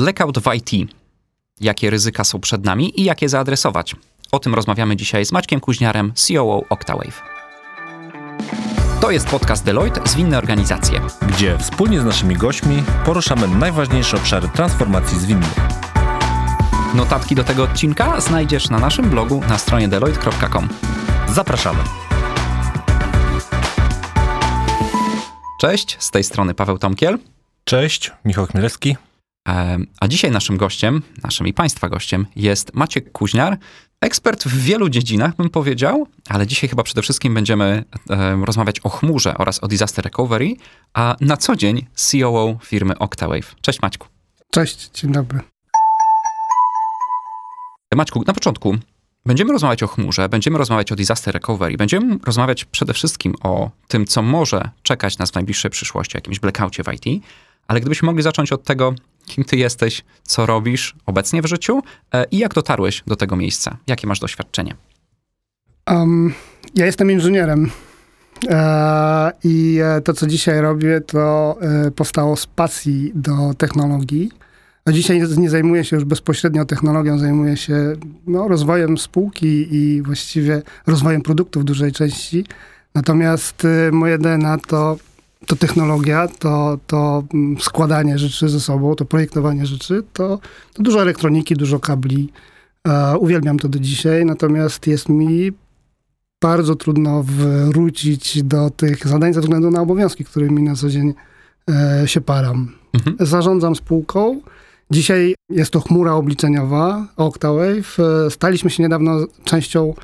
Blackout w IT. Jakie ryzyka są przed nami i jak je zaadresować? O tym rozmawiamy dzisiaj z Maćkiem Kuźniarem, COO Octawave. To jest podcast Deloitte Zwinne Organizacje, gdzie wspólnie z naszymi gośćmi poruszamy najważniejsze obszary transformacji zwinnej. Notatki do tego odcinka znajdziesz na naszym blogu na stronie deloitte.com. Zapraszamy. Cześć, z tej strony Paweł Tomkiel. Cześć, Michał Chmielewski. A dzisiaj naszym gościem, naszym i Państwa gościem jest Maciek Kuźniar, ekspert w wielu dziedzinach, bym powiedział, ale dzisiaj chyba przede wszystkim będziemy rozmawiać o chmurze oraz o disaster recovery, a na co dzień COO firmy Octawave. Cześć Maćku. Cześć, dzień dobry. Maćku, na początku będziemy rozmawiać o chmurze, będziemy rozmawiać o disaster recovery, będziemy rozmawiać przede wszystkim o tym, co może czekać nas w najbliższej przyszłości, jakimś blackoutie w IT, ale gdybyśmy mogli zacząć od tego, kim ty jesteś, co robisz obecnie w życiu e, i jak dotarłeś do tego miejsca, jakie masz doświadczenie? Um, ja jestem inżynierem e, i e, to, co dzisiaj robię, to powstało z pasji do technologii. A dzisiaj nie zajmuję się już bezpośrednio technologią, zajmuję się no, rozwojem spółki i właściwie rozwojem produktów w dużej części. Natomiast moje DNA to to technologia, to, to mm, składanie rzeczy ze sobą, to projektowanie rzeczy, to, to dużo elektroniki, dużo kabli. Uh, uwielbiam to do dzisiaj, natomiast jest mi bardzo trudno wrócić do tych zadań ze względu na obowiązki, którymi na co dzień e, się param. Mhm. Zarządzam spółką. Dzisiaj jest to chmura obliczeniowa Octawave. E, staliśmy się niedawno częścią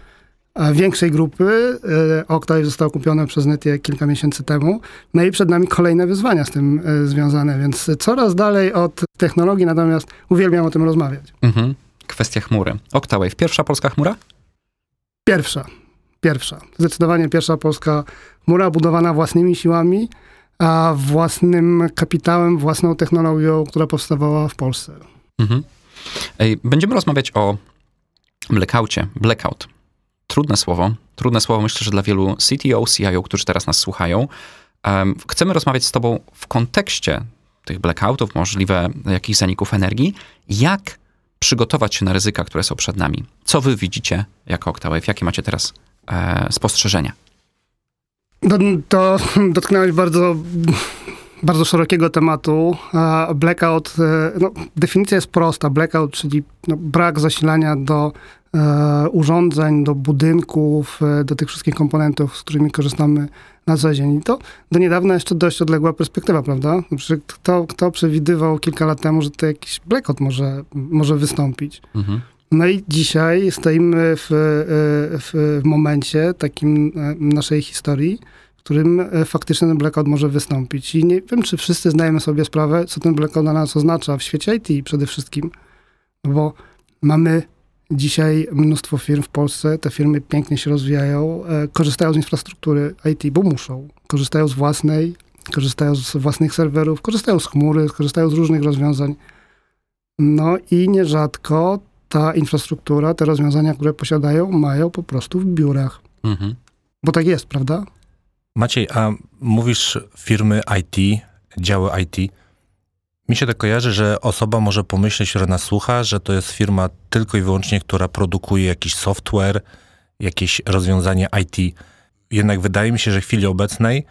większej grupy. E, Octave został kupione przez Netie kilka miesięcy temu. No i przed nami kolejne wyzwania z tym e, związane, więc coraz dalej od technologii, natomiast uwielbiam o tym rozmawiać. Mhm. Kwestia chmury. Octave, pierwsza polska chmura? Pierwsza. Pierwsza. Zdecydowanie pierwsza polska chmura budowana własnymi siłami, a własnym kapitałem, własną technologią, która powstawała w Polsce. Mhm. Będziemy rozmawiać o blackoutie, blackout trudne słowo. Trudne słowo myślę, że dla wielu CTO, CIO, którzy teraz nas słuchają. Chcemy rozmawiać z Tobą w kontekście tych blackoutów, możliwe jakichś zaników energii. Jak przygotować się na ryzyka, które są przed nami? Co Wy widzicie jako Octawave? Jakie macie teraz e, spostrzeżenia? To, to dotknąłeś bardzo, bardzo szerokiego tematu. Blackout, e, no, definicja jest prosta. Blackout, czyli no, brak zasilania do E, urządzeń, do budynków, e, do tych wszystkich komponentów, z którymi korzystamy na co dzień. I to do niedawna jeszcze dość odległa perspektywa, prawda? Kto, kto przewidywał kilka lat temu, że to jakiś blackout może, może wystąpić? Mhm. No i dzisiaj stoimy w, e, w, w momencie takim naszej historii, w którym faktycznie ten blackout może wystąpić. I nie wiem, czy wszyscy zdajemy sobie sprawę, co ten blackout dla nas oznacza w świecie IT przede wszystkim. Bo mamy Dzisiaj mnóstwo firm w Polsce, te firmy pięknie się rozwijają, e, korzystają z infrastruktury IT, bo muszą. Korzystają z własnej, korzystają z własnych serwerów, korzystają z chmury, korzystają z różnych rozwiązań. No i nierzadko ta infrastruktura, te rozwiązania, które posiadają, mają po prostu w biurach. Mhm. Bo tak jest, prawda? Maciej, a mówisz firmy IT, działy IT. Mi się tak kojarzy, że osoba może pomyśleć, która nas słucha, że to jest firma tylko i wyłącznie, która produkuje jakiś software, jakieś rozwiązanie IT. Jednak wydaje mi się, że w chwili obecnej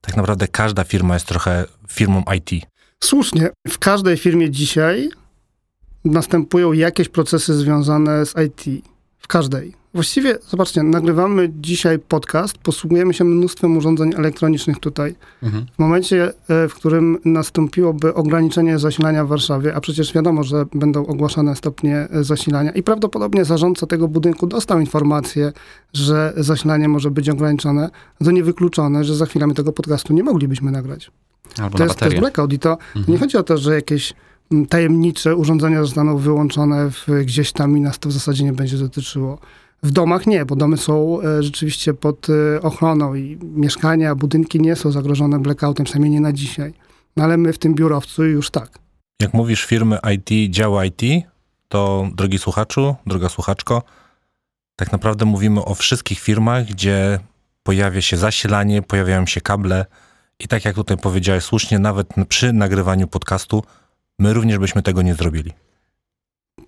tak naprawdę każda firma jest trochę firmą IT. Słusznie. W każdej firmie dzisiaj następują jakieś procesy związane z IT. W każdej. Właściwie, zobaczcie, nagrywamy dzisiaj podcast, posługujemy się mnóstwem urządzeń elektronicznych tutaj. Mhm. W momencie, e, w którym nastąpiłoby ograniczenie zasilania w Warszawie, a przecież wiadomo, że będą ogłaszane stopnie e, zasilania i prawdopodobnie zarządca tego budynku dostał informację, że zasilanie może być ograniczone, to niewykluczone, że za chwilę tego podcastu nie moglibyśmy nagrać. Albo to, jest, to jest blackout i to mhm. nie chodzi o to, że jakieś tajemnicze urządzenia zostaną wyłączone w, gdzieś tam i nas to w zasadzie nie będzie dotyczyło. W domach nie, bo domy są e, rzeczywiście pod e, ochroną i mieszkania, budynki nie są zagrożone blackoutem, przynajmniej nie na dzisiaj. No ale my w tym biurowcu już tak. Jak mówisz firmy IT, działa IT, to drogi słuchaczu, droga słuchaczko, tak naprawdę mówimy o wszystkich firmach, gdzie pojawia się zasilanie, pojawiają się kable i tak jak tutaj powiedziałeś słusznie, nawet przy nagrywaniu podcastu my również byśmy tego nie zrobili.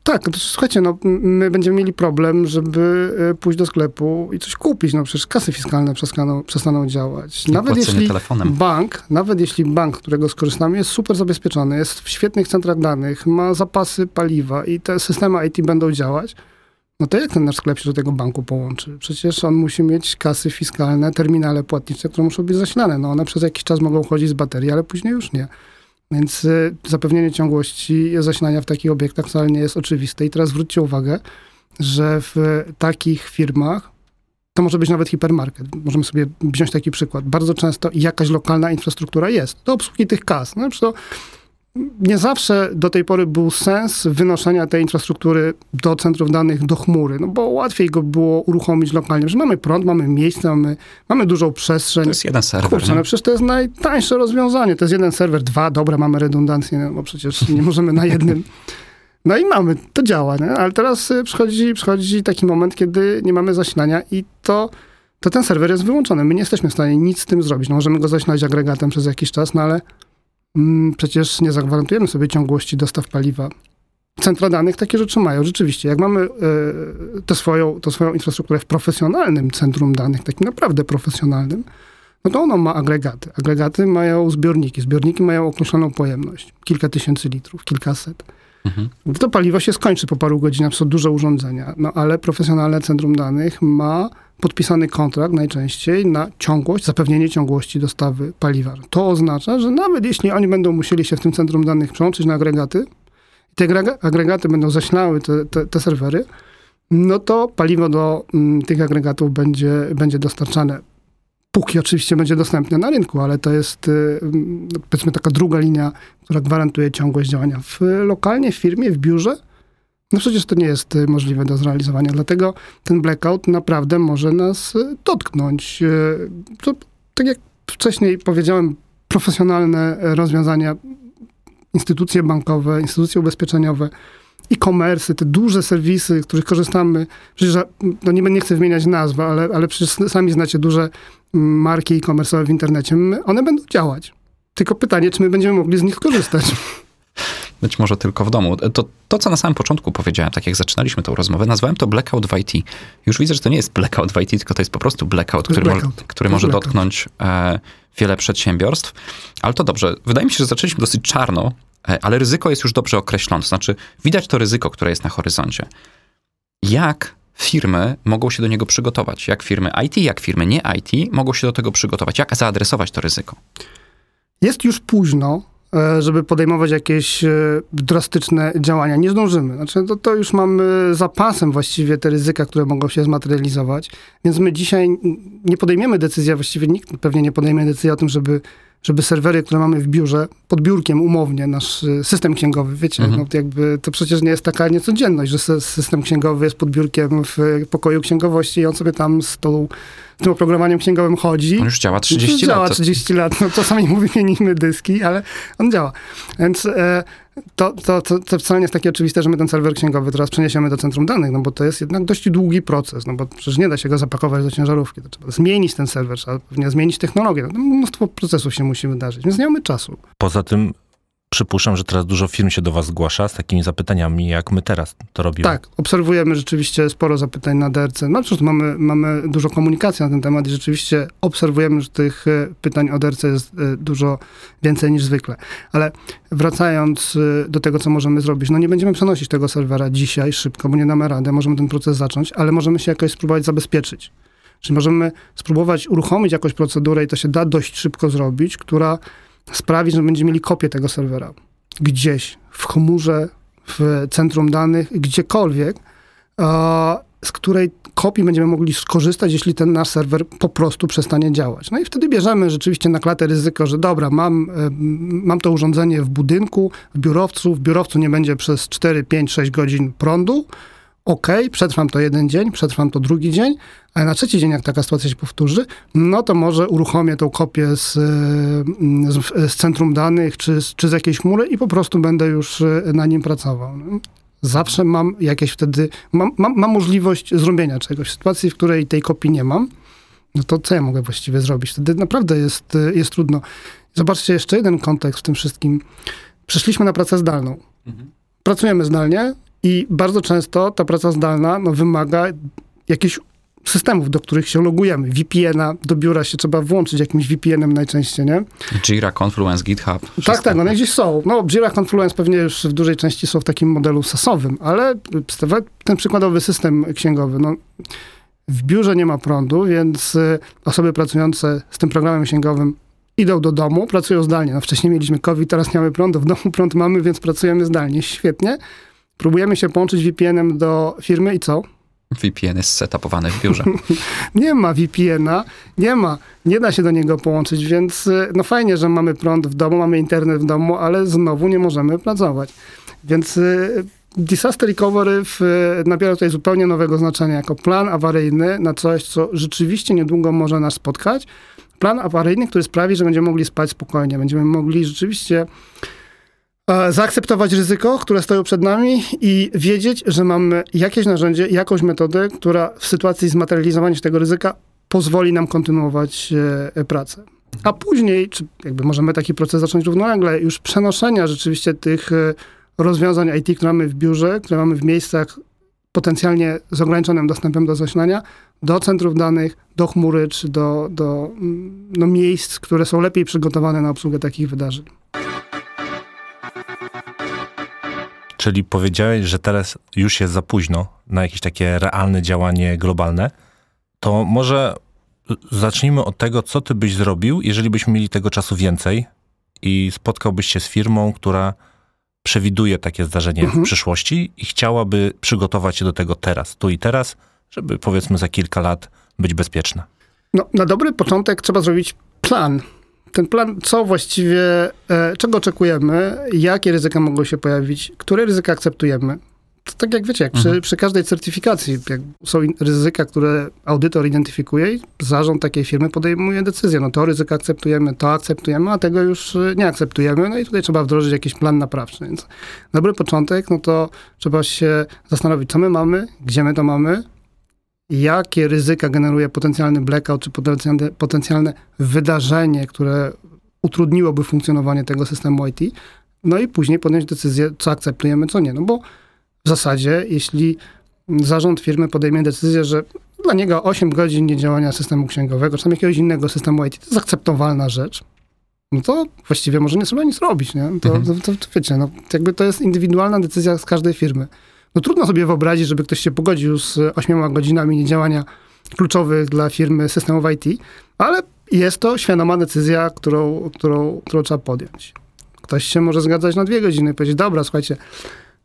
Tak, to słuchajcie, no, my będziemy mieli problem, żeby e, pójść do sklepu i coś kupić. No przecież kasy fiskalne przestaną, przestaną działać. Nawet jeśli telefonem. bank, nawet jeśli bank, którego skorzystamy, jest super zabezpieczony, jest w świetnych centrach danych, ma zapasy paliwa i te systemy IT będą działać, no to jak ten nasz sklep się do tego banku połączy? Przecież on musi mieć kasy fiskalne, terminale płatnicze, które muszą być zasilane. No one przez jakiś czas mogą chodzić z baterii, ale później już nie. Więc y, zapewnienie ciągłości zasilania w takich obiektach wcale nie jest oczywiste. I teraz zwróćcie uwagę, że w takich firmach to może być nawet hipermarket. Możemy sobie wziąć taki przykład. Bardzo często jakaś lokalna infrastruktura jest do obsługi tych kas. No, to nie zawsze do tej pory był sens wynoszenia tej infrastruktury do centrów danych, do chmury, no bo łatwiej go było uruchomić lokalnie, że mamy prąd, mamy miejsce, mamy, mamy dużą przestrzeń. To jest jeden serwer. Kurczę, no przecież to jest najtańsze rozwiązanie. To jest jeden serwer, dwa, dobra, mamy redundancję, no bo przecież nie możemy na jednym. No i mamy, to działa, nie? ale teraz y, przychodzi, przychodzi taki moment, kiedy nie mamy zasilania i to, to ten serwer jest wyłączony. My nie jesteśmy w stanie nic z tym zrobić. No możemy go zasilać agregatem przez jakiś czas, no ale przecież nie zagwarantujemy sobie ciągłości dostaw paliwa. Centra danych takie rzeczy mają, rzeczywiście. Jak mamy y, tę swoją, tę swoją infrastrukturę w profesjonalnym centrum danych, takim naprawdę profesjonalnym, no to ono ma agregaty. Agregaty mają zbiorniki. Zbiorniki mają określoną pojemność. Kilka tysięcy litrów, kilkaset. Mhm. To paliwo się skończy po paru godzinach, są duże urządzenia, no ale profesjonalne centrum danych ma podpisany kontrakt najczęściej na ciągłość, zapewnienie ciągłości dostawy paliwa. To oznacza, że nawet jeśli oni będą musieli się w tym centrum danych przełączyć na agregaty, te agrega- agregaty będą zasilały te, te, te serwery, no to paliwo do mm, tych agregatów będzie, będzie dostarczane. Póki oczywiście będzie dostępne na rynku, ale to jest y, mm, powiedzmy taka druga linia, która gwarantuje ciągłość działania. W, lokalnie, w firmie, w biurze, no przecież to nie jest y, możliwe do zrealizowania. Dlatego ten blackout naprawdę może nas y, dotknąć. To, tak jak wcześniej powiedziałem, profesjonalne rozwiązania, instytucje bankowe, instytucje ubezpieczeniowe, e-commerce, te duże serwisy, z których korzystamy, przecież no nie, nie chcę wymieniać nazw, ale, ale przecież sami znacie duże marki e-commerce'owe w internecie, one będą działać. Tylko pytanie, czy my będziemy mogli z nich korzystać. Być może tylko w domu. To, to, co na samym początku powiedziałem, tak jak zaczynaliśmy tą rozmowę, nazwałem to blackout w IT. Już widzę, że to nie jest blackout w IT, tylko to jest po prostu blackout, który, mo- blackout. który To jest może blackout. dotknąć e, wiele przedsiębiorstw. Ale to dobrze. Wydaje mi się, że zaczęliśmy dosyć czarno, e, ale ryzyko jest już dobrze określone. To znaczy, widać to ryzyko, które jest na horyzoncie. Jak firmy mogą się do niego przygotować? Jak firmy IT, jak firmy nie IT mogą się do tego przygotować? Jak zaadresować to ryzyko? Jest już późno, e, żeby podejmować jakieś e, drastyczne działania. Nie zdążymy. Znaczy, to, to już mamy zapasem właściwie te ryzyka, które mogą się zmaterializować. Więc my dzisiaj nie podejmiemy decyzji, a właściwie nikt pewnie nie podejmie decyzji o tym, żeby, żeby serwery, które mamy w biurze, pod biurkiem umownie, nasz e, system księgowy, wiecie, Mhm. no, to jakby to przecież nie jest taka niecodzienność, że sy- system księgowy jest pod biurkiem w pokoju księgowości i on sobie tam z, tą, tym oprogramowaniem księgowym chodzi. On już działa 30 No, działa lat. To- 30 lat. No, czasami mówimy, wymienimy dyski, ale on działa. Więc e, to, to, to, to wcale nie jest takie oczywiste, że my ten serwer księgowy teraz przeniesiemy do centrum danych, no bo to jest jednak dość długi proces, no bo przecież nie da się go zapakować do ciężarówki. To trzeba zmienić ten serwer, trzeba pewnie zmienić technologię. No, mnóstwo procesów się musi wydarzyć, więc nie mamy czasu. Poza tym przypuszczam, że teraz dużo firm się do was zgłasza z takimi zapytaniami, jak my teraz to robimy. Tak, obserwujemy rzeczywiście sporo zapytań na DRC. No, mamy, mamy dużo komunikacji na ten temat i rzeczywiście obserwujemy, że tych e, pytań o DRC jest e, dużo więcej niż zwykle. Ale wracając e, do tego, co możemy zrobić, no nie będziemy przenosić tego serwera dzisiaj szybko, bo nie damy rady. Możemy ten proces zacząć, ale możemy się jakoś spróbować zabezpieczyć. Czyli możemy spróbować uruchomić jakąś procedurę i to się da dość szybko zrobić, która sprawi, że będziemy mieli kopię tego serwera. Gdzieś, w chmurze, w centrum danych, gdziekolwiek, z której kopii będziemy mogli skorzystać, jeśli ten nasz serwer po prostu przestanie działać. No i wtedy bierzemy rzeczywiście na klatę ryzyko, że dobra, mam, mam to urządzenie w budynku, w biurowcu, w biurowcu nie będzie przez 4, 5, 6 godzin prądu, ok, przetrwam to jeden dzień, przetrwam to drugi dzień, ale na trzeci dzień, jak taka sytuacja się powtórzy, no to może uruchomię tą kopię z, e, z, z centrum danych czy, z- czy z jakiejś chmury i po prostu będę już e, na nim pracował. Zawsze mam jakieś wtedy, mam, mam, mam możliwość zrobienia czegoś. W sytuacji, w której tej kopii nie mam, no to co ja mogę właściwie zrobić? Wtedy naprawdę jest, e, jest trudno. Zobaczcie jeszcze jeden kontekst w tym wszystkim. przeszliśmy na pracę zdalną. Mhm. Pracujemy zdalnie i bardzo często ta praca zdalna no, wymaga jakichś systemów, do których się logujemy. VPN-a do biura się trzeba włączyć jakimś VPN-em najczęściej, nie? Jira, Confluence, GitHub. Tak, wszystko. tak, one gdzieś są. No, Jira Confluence pewnie już w dużej części są w takim modelu sasowym, ale ten przykładowy system księgowy, no, w biurze nie ma prądu, więc y, osoby pracujące z tym programem księgowym idą do domu, pracują zdalnie. No, wcześniej mieliśmy COVID, teraz nie mamy prądu, w domu prąd mamy, więc pracujemy zdalnie. Świetnie. Próbujemy się połączyć VPN-em do firmy i co? VPN jest setupowany w biurze. nie ma VPN-a, nie ma, nie da się do niego połączyć, więc y, no fajnie, że mamy prąd w domu, mamy internet w domu, ale znowu nie możemy pracować. Więc y, disaster recovery w, nabiera tutaj zupełnie nowego znaczenia jako plan awaryjny na coś, co rzeczywiście niedługo może nas spotkać. Plan awaryjny, który sprawi, że będziemy mogli spać spokojnie, będziemy mogli rzeczywiście zaakceptować ryzyko, które stoją przed nami i wiedzieć, że mamy jakieś narzędzie, jakąś metodę, która w sytuacji zmaterializowania się tego ryzyka pozwoli nam kontynuować e, pracę. A później, czy jakby możemy taki proces zacząć równolegle, już przenoszenia rzeczywiście tych e, rozwiązań IT, które mamy w biurze, które mamy w miejscach potencjalnie z ograniczonym dostępem do zasilania, do centrów danych, do chmury, czy do, do no, miejsc, które są lepiej przygotowane na obsługę takich wydarzeń. Czyli powiedziałeś, że teraz już jest za późno na jakieś takie realne działanie globalne. To może zacznijmy od tego, co ty byś zrobił, jeżeli byśmy mieli tego czasu więcej i spotkałbyś się z firmą, która przewiduje takie zdarzenie mhm. w przyszłości i chciałaby przygotować się do tego teraz, tu i teraz, żeby powiedzmy za kilka lat być bezpieczna? No, na dobry początek trzeba zrobić plan. Ten plan, co właściwie, e, czego oczekujemy, jakie ryzyka mogą się pojawić, które ryzyka akceptujemy, to tak jak wiecie, jak przy, mhm. przy, każdej certyfikacji są ryzyka, które audytor identyfikuje i zarząd takiej firmy podejmuje decyzję. No to ryzyko akceptujemy, to akceptujemy, a tego już y, nie akceptujemy. No i tutaj trzeba wdrożyć jakiś plan naprawczy. Więc dobry początek, no to trzeba się zastanowić, co my mamy, gdzie my to mamy, jakie ryzyka generuje potencjalny blackout, czy potencjalne, potencjalne wydarzenie, które utrudniłoby funkcjonowanie tego systemu IT. No i później podjąć decyzję, co akceptujemy, co nie. No bo w zasadzie, jeśli zarząd firmy podejmie decyzję, że dla niego 8 godzin niedziałania systemu księgowego, czy tam jakiegoś innego systemu IT, to jest akceptowalna rzecz, no to właściwie może nie trzeba nic robić, nie? To, mhm. to, to, to, wiecie, no, jakby to jest indywidualna decyzja z każdej firmy. No trudno sobie wyobrazić, żeby ktoś się pogodził z 8 godzinami niedziałania kluczowych dla firmy systemów IT, ale jest to świadoma decyzja, którą, którą, którą trzeba podjąć. Ktoś się może zgadzać na dwie godziny i powiedzieć, dobra, słuchajcie,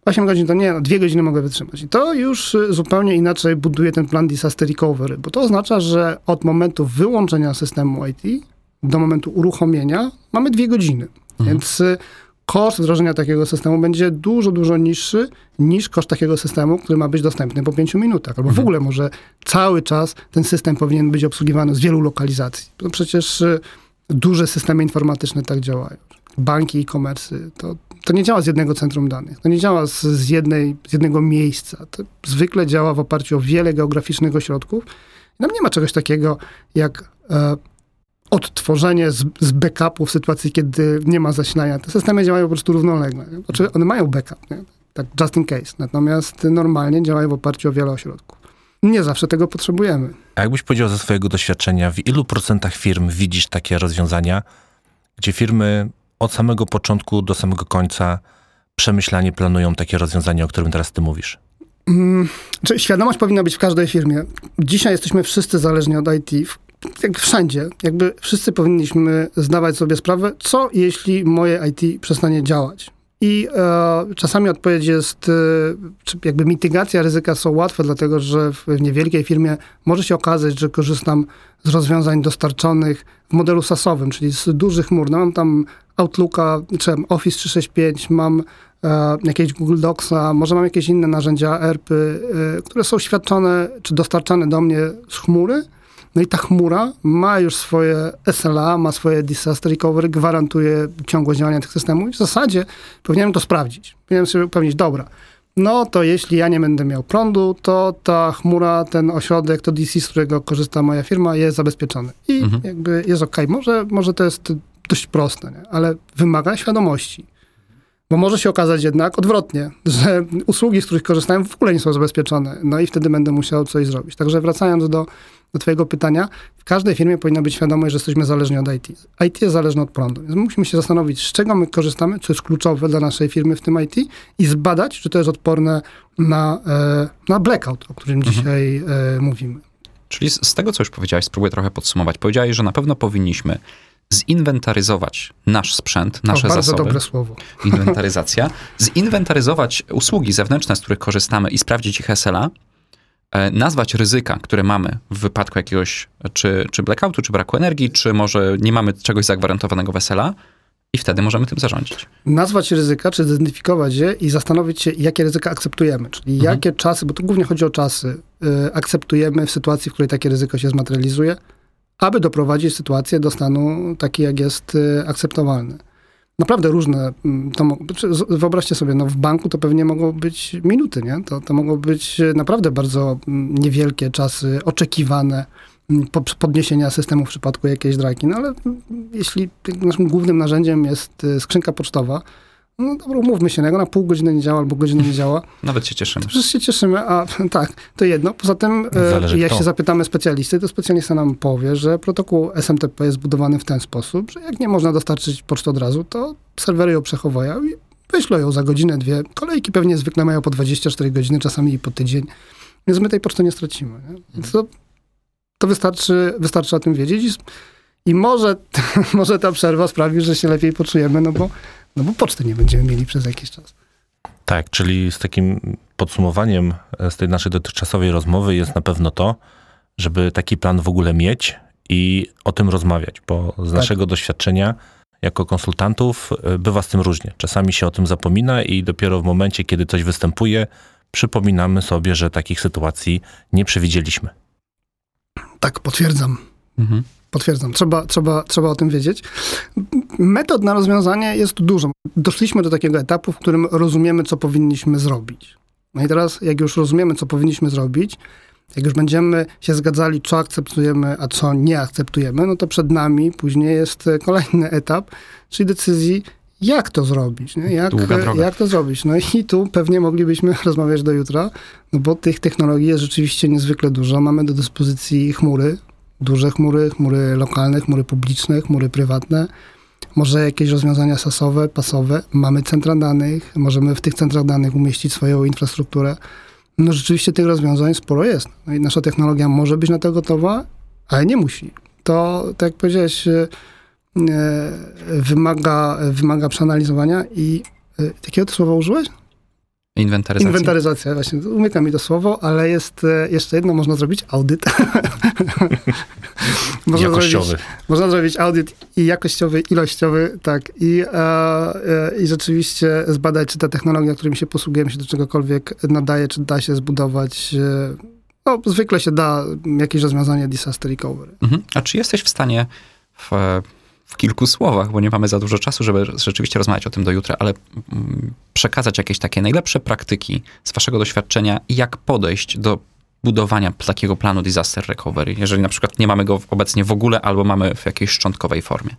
8 godzin to nie, no, dwie godziny mogę wytrzymać. I to już zupełnie inaczej buduje ten plan disaster recovery, bo to oznacza, że od momentu wyłączenia systemu IT do momentu uruchomienia mamy dwie godziny. Mhm. Więc y, koszt wdrożenia takiego systemu będzie dużo, dużo niższy niż koszt takiego systemu, który ma być dostępny po 5 minutach. Albo mhm. w ogóle może cały czas ten system powinien być obsługiwany z wielu lokalizacji. No przecież y, duże systemy informatyczne tak działają. Banki e-commerce, to to nie działa z jednego centrum danych, to nie działa z, z, jednej, z jednego miejsca. To zwykle działa w oparciu o wiele geograficznych ośrodków. I nam nie ma czegoś takiego jak e, odtworzenie z, z backupu w sytuacji, kiedy nie ma zasilania. Te systemy działają po prostu równolegle. Znaczy, one mają backup, nie? tak just in case. Natomiast normalnie działają w oparciu o wiele ośrodków. Nie zawsze tego potrzebujemy. A jakbyś powiedział ze swojego doświadczenia, w ilu procentach firm widzisz takie rozwiązania, gdzie firmy od samego początku do samego końca przemyślanie planują takie rozwiązania, o którym teraz ty mówisz? Hmm, świadomość powinna być w każdej firmie. Dzisiaj jesteśmy wszyscy zależni od IT. Jak wszędzie. Jakby wszyscy powinniśmy zdawać sobie sprawę, co jeśli moje IT przestanie działać. I e, czasami odpowiedź jest, e, jakby mitygacja ryzyka są łatwe, dlatego że w niewielkiej firmie może się okazać, że korzystam z rozwiązań dostarczonych w modelu SaaS-owym, czyli z dużych chmur. No, mam tam Outlooka, czy Office 365, mam e, jakiegoś Google Docsa, może mam jakieś inne narzędzia ERP, e, które są świadczone czy dostarczane do mnie z chmury. No i ta chmura ma już swoje SLA, ma swoje disaster recovery, gwarantuje ciągłość działania tych systemów. I w zasadzie powinienem to sprawdzić. Powinienem sobie upewnić, dobra, no to jeśli ja nie będę miał prądu, to ta chmura, ten ośrodek, to DC, z którego korzysta moja firma, jest zabezpieczony. I mhm. jakby jest ok. Może, może to jest dość proste, nie? ale wymaga świadomości. Bo może się okazać jednak odwrotnie, że usługi, z których korzystałem, w ogóle nie są zabezpieczone. No i wtedy będę musiał coś zrobić. Także wracając do, do Twojego pytania, w każdej firmie powinna być świadomość, że jesteśmy zależni od IT. IT jest zależny od prądu. Więc musimy się zastanowić, z czego my korzystamy, co jest kluczowe dla naszej firmy w tym IT i zbadać, czy to jest odporne na, e, na blackout, o którym Mhm. dzisiaj e, mówimy. Czyli z, z tego, co już powiedziałeś, spróbuję trochę podsumować. Powiedziałeś, że na pewno powinniśmy zinwentaryzować nasz sprzęt, nasze to bardzo zasoby. dobre słowo. Inwentaryzacja. Zinwentaryzować usługi zewnętrzne, z których korzystamy i sprawdzić ich SLA. E, Nazwać ryzyka, które mamy w wypadku jakiegoś czy, czy blackoutu, czy braku energii, czy może nie mamy czegoś zagwarantowanego w SLA i wtedy możemy tym zarządzić. nazwać ryzyka, czy zidentyfikować je i zastanowić się, jakie ryzyka akceptujemy, czyli Mhm. jakie czasy, bo tu głównie chodzi o czasy, y, akceptujemy w sytuacji, w której takie ryzyko się zmaterializuje, aby doprowadzić sytuację do stanu taki, jak jest y, akceptowalny. Naprawdę różne, mm, to mo- czy z- wyobraźcie sobie, no w banku to pewnie mogą być minuty, nie? To, to mogą być naprawdę bardzo mm, niewielkie czasy oczekiwane mm, po- podniesienia systemu w przypadku jakiejś draki. No ale jeśli naszym głównym narzędziem jest y, skrzynka pocztowa, no dobra, umówmy się, no jak ona pół godziny nie działa albo godzinę nie działa, Nawet się cieszymy. Przecież się cieszymy, a tak, to jedno. Poza tym, e, Zależy jak kto. się zapytamy specjalisty, to specjalista nam powie, że protokół SMTP jest zbudowany w ten sposób, że jak nie można dostarczyć poczty od razu, to serwery ją przechowają i wyślą ją za godzinę, dwie. Kolejki pewnie zwykle mają po 24 godziny, czasami i po tydzień, więc my tej poczty nie stracimy. Nie? Więc to, to wystarczy, wystarczy o tym wiedzieć i, i może, może ta przerwa sprawi, że się lepiej poczujemy, no bo, no bo poczty nie będziemy mieli przez jakiś czas. Tak, czyli z takim podsumowaniem e, z tej naszej dotychczasowej rozmowy jest na pewno to, żeby taki plan w ogóle mieć i o tym rozmawiać, bo z Tak. naszego doświadczenia jako konsultantów e, bywa z tym różnie. Czasami się o tym zapomina i dopiero w momencie, kiedy coś występuje, przypominamy sobie, że takich sytuacji nie przewidzieliśmy. Tak, potwierdzam. Mhm. Potwierdzam, trzeba, trzeba, trzeba o tym wiedzieć. Metod na rozwiązanie jest dużo. Doszliśmy do takiego etapu, w którym rozumiemy, co powinniśmy zrobić. No i teraz, jak już rozumiemy, co powinniśmy zrobić, jak już będziemy się zgadzali, co akceptujemy, a co nie akceptujemy, no to przed nami później jest kolejny etap, czyli decyzji, jak to zrobić, nie? Jak, jak to zrobić. No i tu pewnie moglibyśmy rozmawiać do jutra, no bo tych technologii jest rzeczywiście niezwykle dużo. Mamy do dyspozycji chmury, duże chmury, chmury lokalne, chmury publiczne, chmury prywatne, może jakieś rozwiązania sasowe, pasowe. Mamy centra danych, możemy w tych centrach danych umieścić swoją infrastrukturę. No rzeczywiście tych rozwiązań sporo jest. No i nasza technologia może być na to gotowa, ale nie musi. To, tak jak powiedziałeś, e, e, wymaga, wymaga przeanalizowania i e, jakiego ty słowa użyłeś? Inwentaryzacja. Inwentaryzacja, właśnie, umyka mi to słowo, ale jest e, jeszcze jedno, można zrobić audyt. można Jakościowy. Zrobić, można zrobić audyt i jakościowy, ilościowy, tak. I, e, e, I rzeczywiście zbadać, czy ta technologia, którymi się posługujemy, się do czegokolwiek nadaje, czy da się zbudować. E, no, zwykle się da jakieś rozwiązanie disaster recovery. Mhm. A czy jesteś w stanie w, w kilku słowach, bo nie mamy za dużo czasu, żeby rzeczywiście rozmawiać o tym do jutra, ale mm, przekazać jakieś takie najlepsze praktyki z waszego doświadczenia, jak podejść do budowania takiego planu disaster recovery, jeżeli na przykład nie mamy go obecnie w ogóle, albo mamy w jakiejś szczątkowej formie.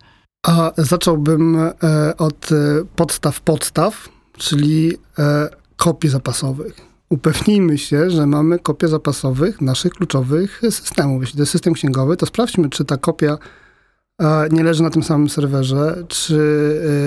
A zacząłbym e, od e, podstaw podstaw, czyli e, kopii zapasowych. Upewnijmy się, że mamy kopie zapasowych naszych kluczowych systemów. Jeśli to jest system księgowy, to sprawdźmy, czy ta kopia nie leży na tym samym serwerze, czy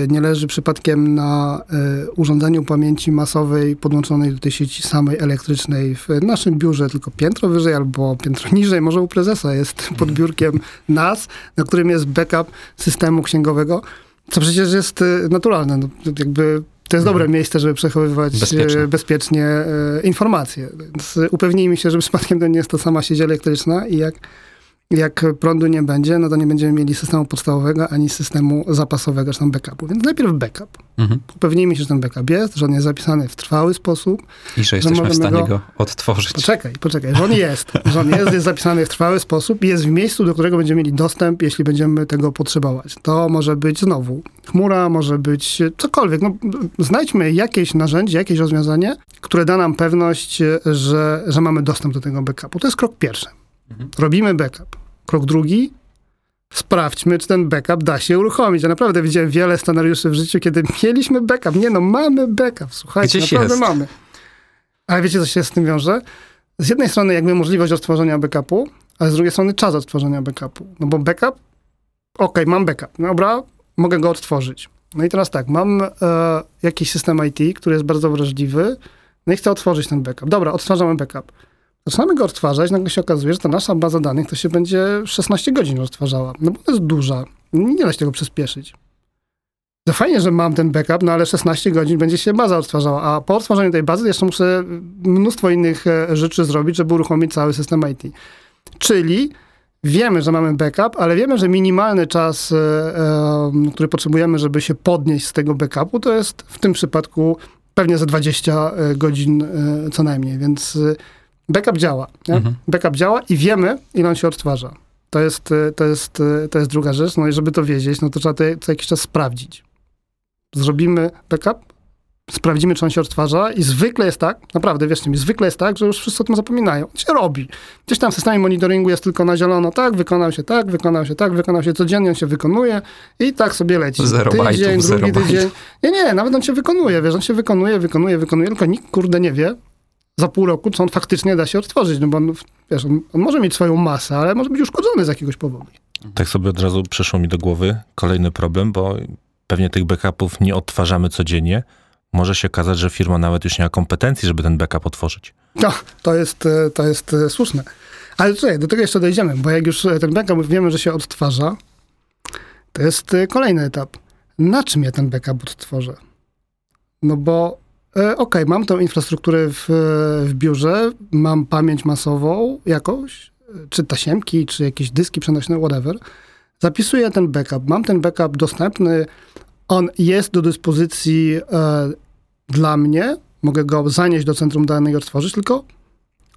e, nie leży przypadkiem na e, urządzeniu pamięci masowej podłączonej do tej sieci samej elektrycznej w naszym biurze, tylko piętro wyżej albo piętro niżej, może u prezesa jest pod biurkiem NAS, na którym jest backup systemu księgowego, co przecież jest e, naturalne. No, jakby to jest dobre miejsce, żeby przechowywać Bezpiecznie. bezpiecznie informacje. Więc upewnijmy się, że przypadkiem to nie jest ta sama sieć elektryczna i jak, jak prądu nie będzie, no to nie będziemy mieli systemu podstawowego ani systemu zapasowego, czy tam backupu. Więc najpierw backup. Mhm. Upewnijmy się, że ten backup jest, że on jest zapisany w trwały sposób. I że jesteśmy w możemy stanie go- go odtworzyć. Poczekaj, poczekaj, że on jest, że on jest, jest zapisany w trwały sposób i jest w miejscu, do którego będziemy mieli dostęp, jeśli będziemy tego potrzebować. To może być znowu chmura, może być cokolwiek. No, znajdźmy jakieś narzędzie, jakieś rozwiązanie, które da nam pewność, że, że mamy dostęp do tego backupu. To jest krok pierwszy. Mhm. Robimy backup. Krok drugi, sprawdźmy, czy ten backup da się uruchomić. Ja naprawdę widziałem wiele scenariuszy w życiu, kiedy mieliśmy backup. Nie no, mamy backup, słuchajcie, Gdzieś naprawdę jest. mamy. Ale wiecie, co się z tym wiąże? Z jednej strony jakby możliwość odtworzenia backupu, a z drugiej strony czas odtworzenia backupu. No bo backup, okej, mam backup, dobra, mogę go odtworzyć. No i teraz tak, mam e, jakiś system IT, który jest bardzo wrażliwy, no i chcę otworzyć ten backup. Dobra, odtwarzamy backup. Zaczynamy go odtwarzać, nagle się okazuje, że ta nasza baza danych to się będzie 16 godzin odtwarzała. No bo to jest duża. Nie da się tego przyspieszyć. To fajnie, że mam ten backup, no ale 16 godzin będzie się baza odtwarzała, a po odtwarzaniu tej bazy jeszcze muszę mnóstwo innych e, rzeczy zrobić, żeby uruchomić cały system IT. Czyli wiemy, że mamy backup, ale wiemy, że minimalny czas, e, e, który potrzebujemy, żeby się podnieść z tego backupu, to jest w tym przypadku pewnie za 20 godzin co najmniej, więc backup działa. Mhm. Backup działa i wiemy, ile on się odtwarza. To jest, e, to, jest, e, to jest druga rzecz. No i żeby to wiedzieć, no to trzeba to co jakiś czas sprawdzić. Zrobimy backup, sprawdzimy, czy on się odtwarza i zwykle jest tak, naprawdę, wierzcie mi, zwykle jest tak, że już wszyscy o tym zapominają. On się robi. Gdzieś tam w systemie monitoringu jest tylko na zielono, tak, wykonał się tak, wykonał się tak, wykonał się codziennie, on się wykonuje i tak sobie leci. Zero tydzień, bajtów, drugi zero bajtów. tydzień. Nie, nie, nawet on się wykonuje, wiesz, on się wykonuje, wykonuje, wykonuje, tylko nikt, kurde, nie wie za pół roku, czy on faktycznie da się odtworzyć, no bo on, wiesz, on, on może mieć swoją masę, ale może być uszkodzony z jakiegoś powodu. Tak sobie od razu przyszło mi do głowy kolejny problem, bo pewnie tych backupów nie odtwarzamy codziennie. Może się okazać, że firma nawet już nie ma kompetencji, żeby ten backup otworzyć. No, to jest, e, to jest e, słuszne. Ale słuchaj, do tego jeszcze dojdziemy, bo jak już e, ten backup wiemy, że się odtwarza, to jest kolejny etap. Na czym ja ten backup odtworzę? No bo e, okej, mam tą infrastrukturę w, w biurze, mam pamięć masową jakąś, e, czy tasiemki, czy jakieś dyski przenośne, whatever. Zapisuję ten backup, mam ten backup dostępny, on jest do dyspozycji e, dla mnie, mogę go zanieść do centrum danych i odtworzyć, tylko,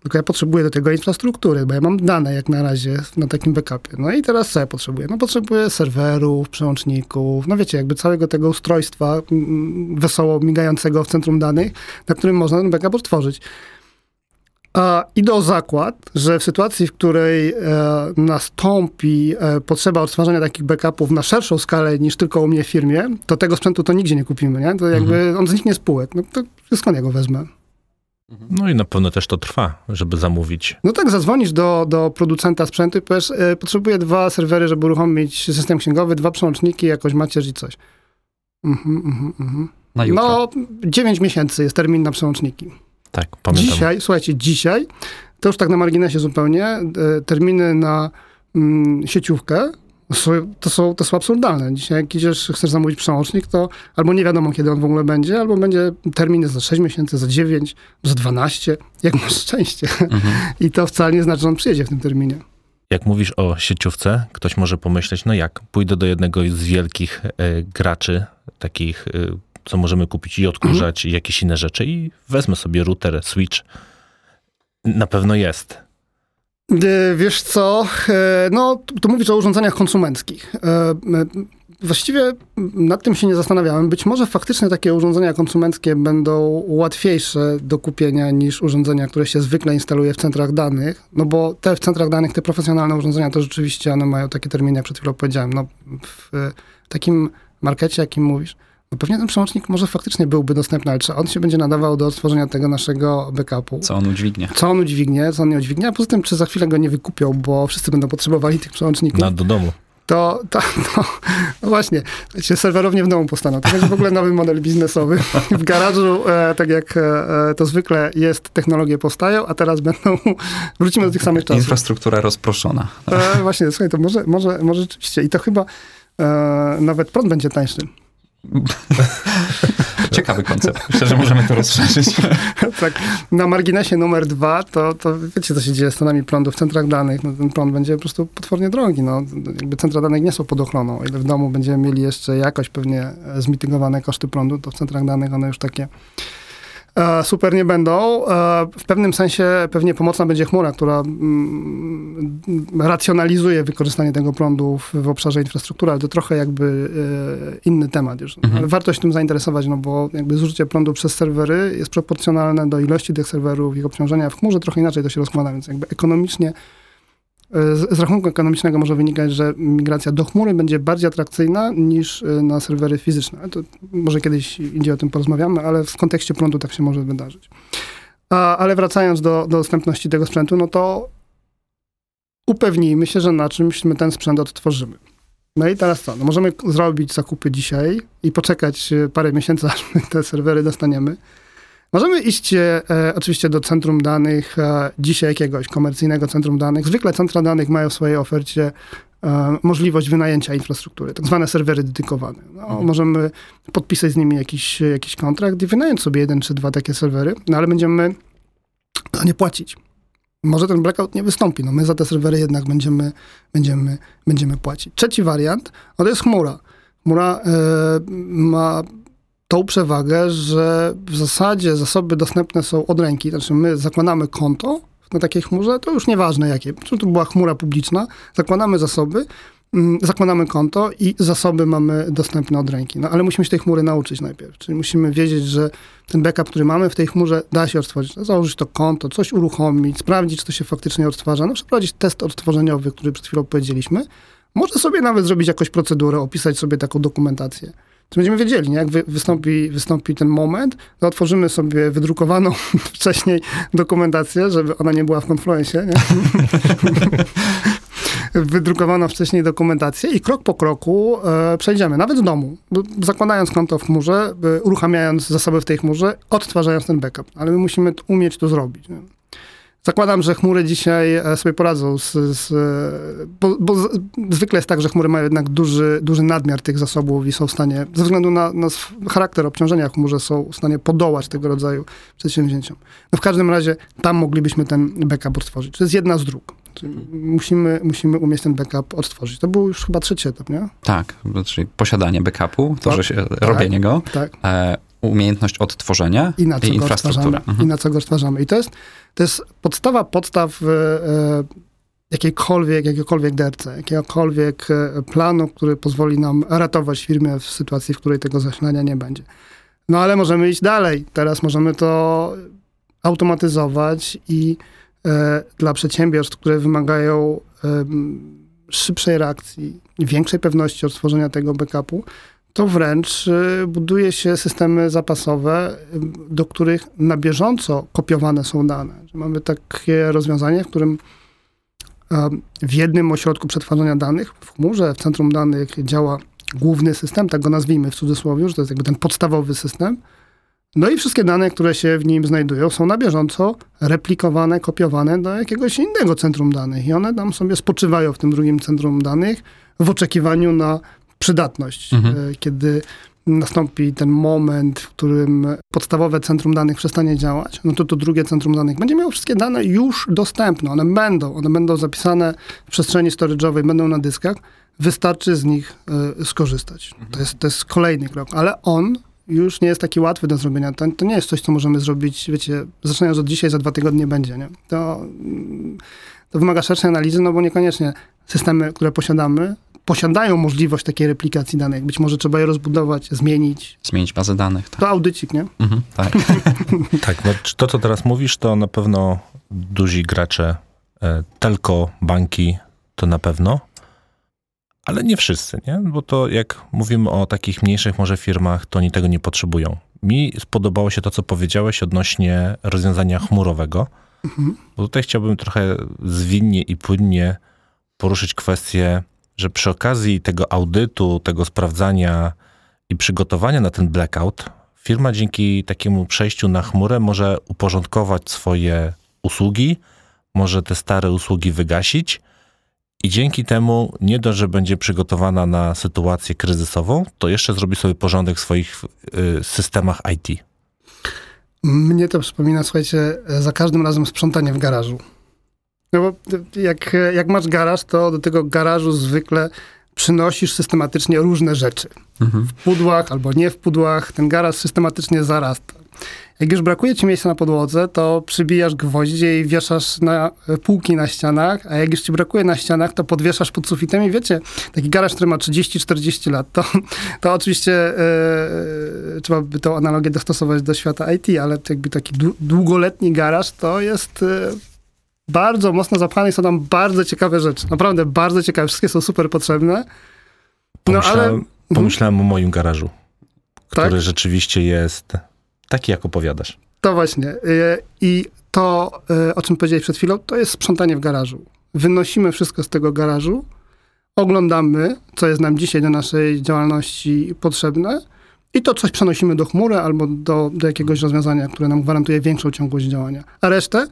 tylko ja potrzebuję do tego infrastruktury, bo ja mam dane jak na razie na takim backupie. No i teraz co ja potrzebuję? No potrzebuję serwerów, przełączników, no wiecie, jakby całego tego ustrojstwa mm, wesoło migającego w centrum danych, na którym można ten backup odtworzyć. A idę o zakład, że w sytuacji, w której e, nastąpi e, potrzeba odtwarzania takich backupów na szerszą skalę niż tylko u mnie w firmie, to tego sprzętu to nigdzie nie kupimy, nie? To jakby on zniknie z półek. No to skąd ja go wezmę? No i na pewno też to trwa, żeby zamówić. No tak, zadzwonisz do, do producenta sprzętu i powiesz, e, potrzebuję dwa serwery, żeby uruchomić system księgowy, dwa przełączniki, jakoś macierz i coś. Mhm, mhm, mhm. Na jutro. No, 9 miesięcy jest termin na przełączniki. Tak, pamiętam. Dzisiaj, słuchajcie, dzisiaj, to już tak na marginesie zupełnie, e, terminy na mm, sieciówkę to są, to są absurdalne. Dzisiaj jak idziesz, chcesz zamówić przełącznik, to albo nie wiadomo, kiedy on w ogóle będzie, albo będzie terminy za 6 miesięcy, za 9, za 12, jak masz szczęście. Mhm. I to wcale nie znaczy, że on przyjedzie w tym terminie. Jak mówisz o sieciówce, ktoś może pomyśleć, no jak, pójdę do jednego z wielkich e, graczy, takich, e, co możemy kupić i odkurzać, i jakieś inne rzeczy i wezmę sobie router, switch. Na pewno jest. E, Wiesz co, e, no tu mówisz o urządzeniach konsumenckich. E, Właściwie nad tym się nie zastanawiałem. Być może faktycznie takie urządzenia konsumenckie będą łatwiejsze do kupienia niż urządzenia, które się zwykle instaluje w centrach danych, no bo te w centrach danych, te profesjonalne urządzenia, to rzeczywiście one mają takie terminy, jak przed chwilą powiedziałem. No, w takim markecie, jakim mówisz, pewnie ten przełącznik może faktycznie byłby dostępny, ale czy on się będzie nadawał do odtworzenia tego naszego backupu? Co on udźwignie. co on udźwignie, co on nie udźwignie, a poza tym, czy za chwilę go nie wykupią, bo wszyscy będą potrzebowali tych przełączników, Na, do domu. to, to no, no właśnie, wiecie, serwerownie w domu powstaną. To będzie w ogóle nowy model biznesowy. W garażu, e, tak jak e, to zwykle jest, technologie powstają, a teraz będą, wrócimy do tych samych czasów. Infrastruktura rozproszona. E, właśnie, słuchaj, to może, może, może rzeczywiście, i to chyba e, nawet prąd będzie tańszy. Ciekawy koncept. Że możemy to rozszerzyć. tak, na marginesie numer dwa, to, to wiecie, co się dzieje z cenami prądu w centrach danych. No, ten prąd będzie po prostu potwornie drogi. No, jakby centra danych nie są pod ochroną. O ile w domu będziemy mieli jeszcze jakoś pewnie zmitygowane koszty prądu, to w centrach danych one już takie super nie będą. E, w pewnym sensie pewnie pomocna będzie chmura, która mm, racjonalizuje wykorzystanie tego prądu w, w obszarze infrastruktury, ale to trochę jakby e, inny temat już. Mhm. Ale warto się tym zainteresować, no bo jakby zużycie prądu przez serwery jest proporcjonalne do ilości tych serwerów, ich obciążenia. W chmurze trochę inaczej to się rozkłada, więc jakby ekonomicznie z, rachunku ekonomicznego może wynikać, że migracja do chmury będzie bardziej atrakcyjna niż na serwery fizyczne. To może kiedyś indziej o tym porozmawiamy, ale w kontekście prądu tak się może wydarzyć. A, ale wracając do, do dostępności tego sprzętu, no to upewnijmy się, że na czymś my ten sprzęt odtworzymy. No i teraz co? No możemy zrobić zakupy dzisiaj i poczekać parę miesięcy, aż my te serwery dostaniemy. Możemy iść e, oczywiście do centrum danych, e, dzisiaj jakiegoś komercyjnego centrum danych. Zwykle centra danych mają w swojej ofercie e, możliwość wynajęcia infrastruktury, tak zwane serwery dedykowane. No, mhm. Możemy podpisać z nimi jakiś, jakiś kontrakt i wynająć sobie jeden czy dwa takie serwery, no ale będziemy za nie płacić. Może ten blackout nie wystąpi, no my za te serwery jednak będziemy, będziemy, będziemy płacić. Trzeci wariant, no to jest chmura. Chmura y, ma tą przewagę, że w zasadzie zasoby dostępne są od ręki. Znaczy my zakładamy konto na takiej chmurze, to już nieważne jakie. Czy to była chmura publiczna, zakładamy zasoby, mm, zakładamy konto i zasoby mamy dostępne od ręki. No ale musimy się tej chmury nauczyć najpierw. Czyli musimy wiedzieć, że ten backup, który mamy w tej chmurze, da się odtworzyć. Założyć to konto, coś uruchomić, sprawdzić, czy to się faktycznie odtwarza. No, przeprowadzić test odtworzeniowy, który przed chwilą powiedzieliśmy. Może sobie nawet zrobić jakąś procedurę, opisać sobie taką dokumentację to będziemy wiedzieli, nie? jak wy, wystąpi, wystąpi ten moment, to otworzymy sobie wydrukowaną wcześniej dokumentację, żeby ona nie była w Confluencie, nie? wydrukowano wcześniej dokumentację i krok po kroku e, przejdziemy, nawet w domu, zakładając konto w chmurze, e, uruchamiając zasoby w tej chmurze, odtwarzając ten backup. Ale my musimy umieć to zrobić. Nie? Zakładam, że chmury dzisiaj e, sobie poradzą z, z bo, bo z, zwykle jest tak, że chmury mają jednak duży, duży nadmiar tych zasobów i są w stanie, ze względu na, na charakter obciążenia chmurze, są w stanie podołać tego rodzaju przedsięwzięciom. No w każdym razie tam moglibyśmy ten backup odtworzyć. To jest jedna z dróg. musimy, musimy umieć ten backup odtworzyć. To był już chyba trzeci etap, nie? Tak, czyli posiadanie backupu, to, tak, że się, tak, robienie go. Tak. E, umiejętność odtworzenia i, na co i infrastruktura. Mhm. I na co go odtwarzamy. I to jest, to jest podstawa podstaw e, e jakiejkolwiek, jakiegokolwiek DRC, jakiegokolwiek e, planu, który pozwoli nam ratować firmę w sytuacji, w której tego zasilania nie będzie. No ale możemy iść dalej. Teraz możemy to automatyzować i e, dla przedsiębiorstw, które wymagają e, szybszej reakcji, większej pewności odtworzenia tego backupu, to wręcz y, buduje się systemy zapasowe, y, do których na bieżąco kopiowane są dane. Mamy takie rozwiązanie, w którym w jednym ośrodku przetwarzania danych, w chmurze, w centrum danych działa główny system, tak go nazwijmy w cudzysłowie, że to jest jakby ten podstawowy system. No i wszystkie dane, które się w nim znajdują, są na bieżąco replikowane, kopiowane do jakiegoś innego centrum danych. I one tam sobie spoczywają w tym drugim centrum danych w oczekiwaniu na przydatność, mhm. E, kiedy nastąpi ten moment, w którym podstawowe centrum danych przestanie działać, no to to drugie centrum danych będzie miało wszystkie dane już dostępne. One będą, one będą zapisane w przestrzeni storage'owej, będą na dyskach. Wystarczy z nich y, skorzystać. Mhm. To, jest, to jest kolejny krok, ale on już nie jest taki łatwy do zrobienia. To, to nie jest coś, co możemy zrobić, wiecie, zaczynając od dzisiaj, za dwa tygodnie będzie, nie? To, to wymaga szerszej analizy, no bo niekoniecznie systemy, które posiadamy, posiadają możliwość takiej replikacji danych. Być może trzeba je rozbudować, zmienić. Zmienić bazę danych. Tak. To audycik, nie? Mhm, tak. tak, no, to co teraz mówisz, to na pewno duzi gracze, e, telko, banki, to na pewno, ale nie wszyscy, nie? Bo to jak mówimy o takich mniejszych może firmach, to oni tego nie potrzebują. Mi spodobało się to, co powiedziałeś odnośnie rozwiązania chmurowego, mhm. bo tutaj chciałbym trochę zwinnie i płynnie poruszyć kwestię że przy okazji tego audytu, tego sprawdzania i przygotowania na ten blackout, firma dzięki takiemu przejściu na chmurę może uporządkować swoje usługi, może te stare usługi wygasić i dzięki temu nie dość, że będzie przygotowana na sytuację kryzysową, to jeszcze zrobi sobie porządek w swoich y, systemach IT. Mnie to przypomina, słuchajcie, za każdym razem sprzątanie w garażu. No bo jak, jak masz garaż, to do tego garażu zwykle przynosisz systematycznie różne rzeczy. Mhm. W pudłach albo nie w pudłach. Ten garaż systematycznie zarasta. Jak już brakuje ci miejsca na podłodze, to przybijasz gwoździe i wieszasz na półki na ścianach, a jak już ci brakuje na ścianach, to podwieszasz pod sufitem i wiecie, taki garaż, który ma 30-40 lat, to, to oczywiście yy, trzeba by tą analogię dostosować do świata IT, ale jakby taki długoletni garaż to jest yy, bardzo mocno zapchane i są tam bardzo ciekawe rzeczy. Naprawdę bardzo ciekawe. Wszystkie są super potrzebne. No ale... Pomyślałem o moim garażu, który tak? rzeczywiście jest taki, jak opowiadasz. To właśnie. Y, I to, y, o czym powiedziałeś przed chwilą, to jest sprzątanie w garażu. Wynosimy wszystko z tego garażu, oglądamy, co jest nam dzisiaj do naszej działalności potrzebne i to coś przenosimy do chmury albo do, do jakiegoś rozwiązania, które nam gwarantuje większą ciągłość działania. A resztę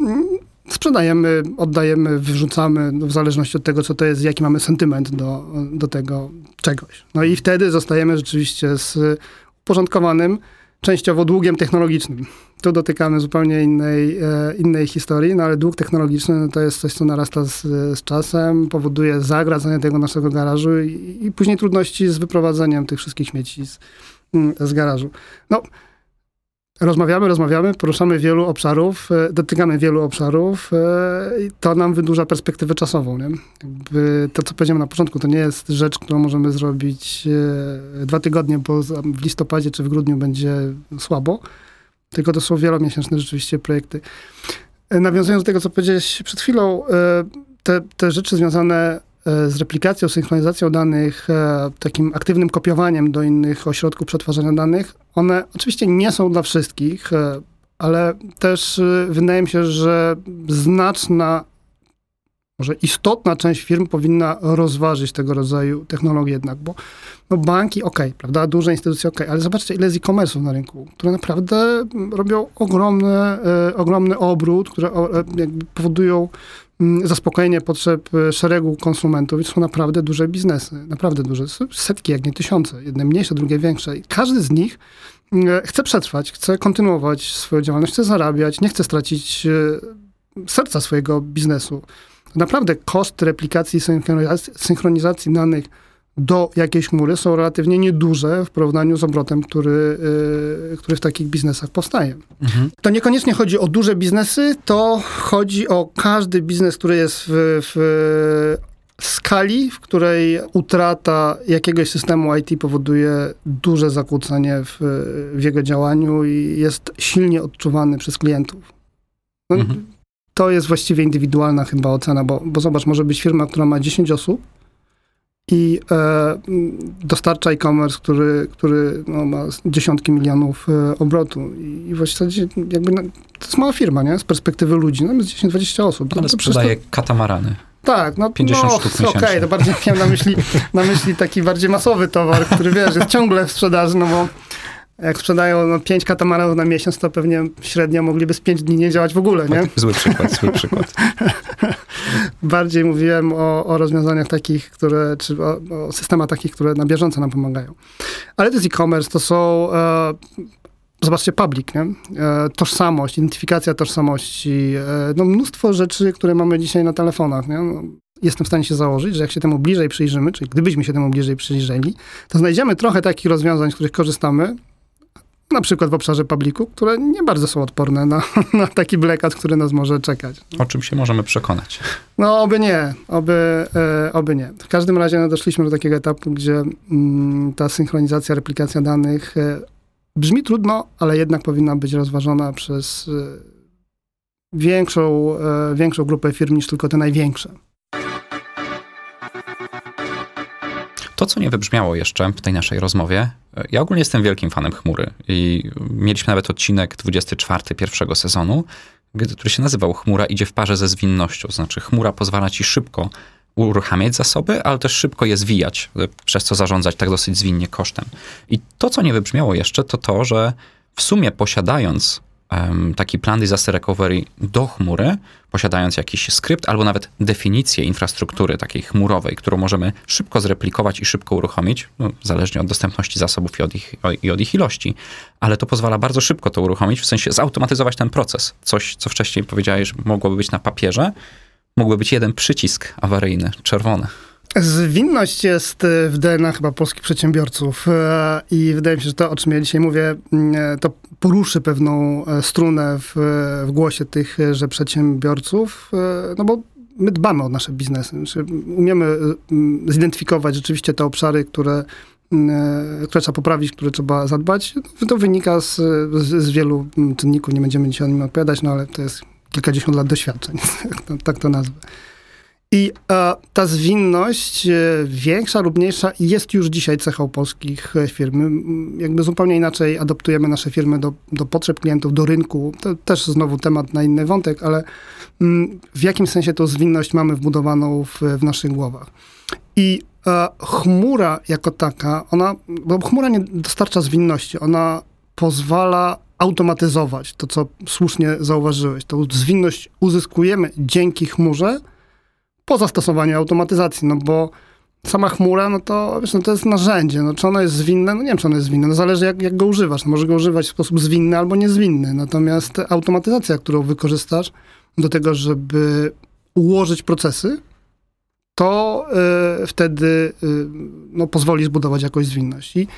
mm, sprzedajemy, oddajemy, wyrzucamy, no, w zależności od tego, co to jest, jaki mamy sentyment do, do tego czegoś. No i wtedy zostajemy rzeczywiście z uporządkowanym, częściowo długiem technologicznym. Tu dotykamy zupełnie innej, e, innej historii, no ale dług technologiczny no to jest coś, co narasta z, z czasem, powoduje zagradzenie tego naszego garażu i, i, później trudności z wyprowadzeniem tych wszystkich śmieci z, z garażu. No, Rozmawiamy, rozmawiamy, poruszamy wielu obszarów, e, dotykamy wielu obszarów e, i to nam wydłuża perspektywę czasową. Nie? Jakby to, co powiedziałem na początku, to nie jest rzecz, którą możemy zrobić e, dwa tygodnie, bo w listopadzie czy w grudniu będzie słabo, tylko to są wielomiesięczne rzeczywiście projekty. Nawiązując do tego, co powiedziałeś przed chwilą, te, te rzeczy związane z replikacją, synchronizacją danych, e, takim aktywnym kopiowaniem do innych ośrodków przetwarzania danych, one oczywiście nie są dla wszystkich, e, ale też wydaje mi się, że znaczna, może istotna część firm powinna rozważyć tego rodzaju technologie jednak, bo no banki ok, prawda, duże instytucje ok, ale zobaczcie ile jest e-commerce'ów na rynku, które naprawdę robią ogromny, ogromny obrót, które powodują Mm, zaspokojenie potrzeb e, szeregu konsumentów i to są naprawdę duże biznesy, naprawdę duże, setki, jak nie tysiące, jedne mniejsze, drugie większe. I każdy z nich mm, e, chce przetrwać, chce kontynuować swoją działalność, chce zarabiać, nie chce stracić e, serca swojego biznesu. Naprawdę koszt replikacji, synchronizacji danych do jakiejś chmury są relatywnie nieduże w porównaniu z obrotem, który, yy, który w takich biznesach powstaje. Mhm. To niekoniecznie chodzi o duże biznesy, to chodzi o każdy biznes, który jest w, w skali, w której utrata jakiegoś systemu IT powoduje duże zakłócenie w, w jego działaniu i jest silnie odczuwany przez klientów. No, mhm. To jest właściwie indywidualna chyba ocena, bo, bo zobacz, może być firma, która ma 10 osób, i e, dostarcza e-commerce, który, który no, ma dziesiątki milionów e, obrotu. I, I właściwie jakby no, to jest mała firma, nie? Z perspektywy ludzi, no jest 10-20 osób. Ale no, sprzedaje to... katamarany. Tak, no, 50 no, sztuk okej, okay, to bardziej miałem na myśli, na myśli taki bardziej masowy towar, który wiesz, jest ciągle w sprzedaży, no bo jak sprzedają no, 5 katamarów na miesiąc, to pewnie średnio mogliby z 5 dni nie działać w ogóle, nie? Zły przykład, zły przykład. Bardziej mówiłem o, o rozwiązaniach takich, które, czy o, o, systemach takich, które na bieżąco nam pomagają. Ale to jest e-commerce, to są... E, zobaczcie, public, nie? E, tożsamość, identyfikacja tożsamości, e, no mnóstwo rzeczy, które mamy dzisiaj na telefonach, nie? Jestem w stanie się założyć, że jak się temu bliżej przyjrzymy, czyli gdybyśmy się temu bliżej przyjrzeli, to znajdziemy trochę takich rozwiązań, z których korzystamy, na przykład w obszarze publiku, które nie bardzo są odporne na, na taki blackout, który nas może czekać. O czym się możemy przekonać? No, oby nie, oby, e, oby nie. W każdym razie no, doszliśmy do takiego etapu, gdzie mm, ta synchronizacja, replikacja danych e, brzmi trudno, ale jednak powinna być rozważona przez e, większą, większą grupę firm niż tylko te największe. To, co nie wybrzmiało jeszcze w tej naszej rozmowie, ja ogólnie jestem wielkim fanem chmury i mieliśmy nawet odcinek 24 pierwszego sezonu, który się nazywał Chmura idzie w parze ze zwinnością. Znaczy, chmura pozwala ci szybko uruchamiać zasoby, ale też szybko je zwijać, przez co zarządzać tak dosyć zwinnie kosztem. I to, co nie wybrzmiało jeszcze, to to, że w sumie posiadając taki plan disaster recovery do chmury, posiadając jakiś skrypt albo nawet definicję infrastruktury takiej chmurowej, którą możemy szybko zreplikować i szybko uruchomić, no, zależnie od dostępności zasobów i od, ich, i od ich ilości. Ale to pozwala bardzo szybko to uruchomić, w sensie zautomatyzować ten proces. Coś, co wcześniej powiedziałeś, mogłoby być na papierze, mógłby być jeden przycisk awaryjny, czerwony. Zwinność jest e, w DNA chyba polskich przedsiębiorców e, i wydaje mi się, że to, o czym ja dzisiaj mówię, mm, e, to poruszy pewną strunę w, w głosie tychże przedsiębiorców, no bo my dbamy o nasze biznesy. Znaczy, umiemy zidentyfikować rzeczywiście te obszary, które, które trzeba poprawić, które trzeba zadbać. To wynika z, z, z wielu czynników, nie będziemy dzisiaj o nim odpowiadać, no ale to jest kilkadziesiąt lat doświadczeń, tak to nazwę. I e, ta zwinność, e, większa lub mniejsza, jest już dzisiaj cechą polskich e, firm. Jakby zupełnie inaczej adaptujemy nasze firmy do, do potrzeb klientów, do rynku. To też znowu temat na inny wątek, ale w jakim sensie tą zwinność mamy wbudowaną w, w naszych głowach. I e, chmura jako taka, ona, bo chmura nie dostarcza zwinności, ona pozwala automatyzować to, co słusznie zauważyłeś. Tą zwinność uzyskujemy dzięki chmurze, po zastosowaniu automatyzacji, no bo sama chmura, no to wiesz, no to jest narzędzie. No, czy ono jest zwinne? No nie wiem, czy ono jest zwinne. No zależy, jak, jak go używasz. No, może go używać w sposób zwinny albo niezwinny. Natomiast automatyzacja, którą wykorzystasz do tego, żeby ułożyć procesy, to y, wtedy y, no, pozwoli zbudować jakąś zwinność. I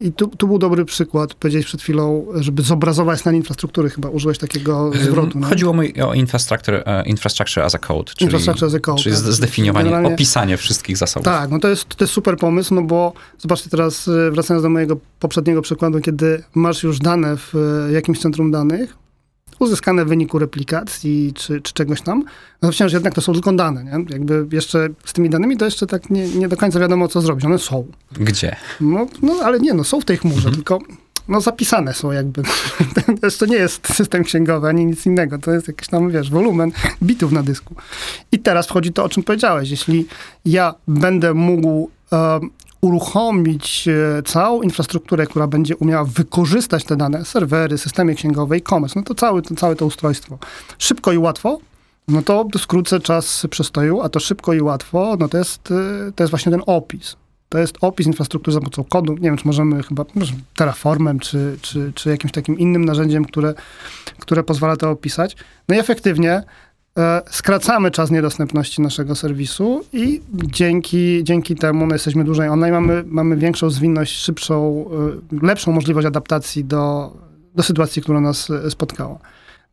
i tu, tu, był dobry przykład, powiedziałeś przed chwilą, żeby zobrazować stan infrastruktury, chyba użyłeś takiego zwrotu. Chodziło mi o infrastructure, infrastructure as a code, czyli, infrastructure as a code, czyli tak. zdefiniowanie, Generalnie, opisanie wszystkich zasobów. Tak, no to jest, to jest super pomysł, no bo zobaczcie teraz, e, wracając do mojego poprzedniego przykładu, kiedy masz już dane w e, jakimś centrum danych, uzyskane w wyniku replikacji czy, czy czegoś tam, no wciąż jednak to są tylko dane, nie? Jakby jeszcze z tymi danymi to jeszcze tak nie, nie do końca wiadomo, co zrobić. One są. Gdzie? No, no ale nie, no są w tej chmurze, mhm. tylko no zapisane są jakby. to nie jest system księgowy, ani nic innego. To jest jakiś tam, wiesz, wolumen bitów na dysku. I teraz wchodzi to, o czym powiedziałeś. Jeśli ja będę mógł uruchomić e, całą infrastrukturę, która będzie umiała wykorzystać te dane, serwery, systemy księgowe, e-commerce, no to całe, to całe to ustrojstwo. Szybko i łatwo, no to skrócę czas przestoju, a to szybko i łatwo, no to jest, e, to jest właśnie ten opis. To jest opis infrastruktury za pomocą kodu. Nie wiem, czy możemy chyba może Terraformem, czy, czy, czy jakimś takim innym narzędziem, które, które pozwala to opisać. No i efektywnie skracamy czas niedostępności naszego serwisu i dzięki, dzięki temu no, jesteśmy dłużej online, mamy, mamy większą zwinność, szybszą, e, lepszą możliwość adaptacji do, do sytuacji, która nas e, spotkała.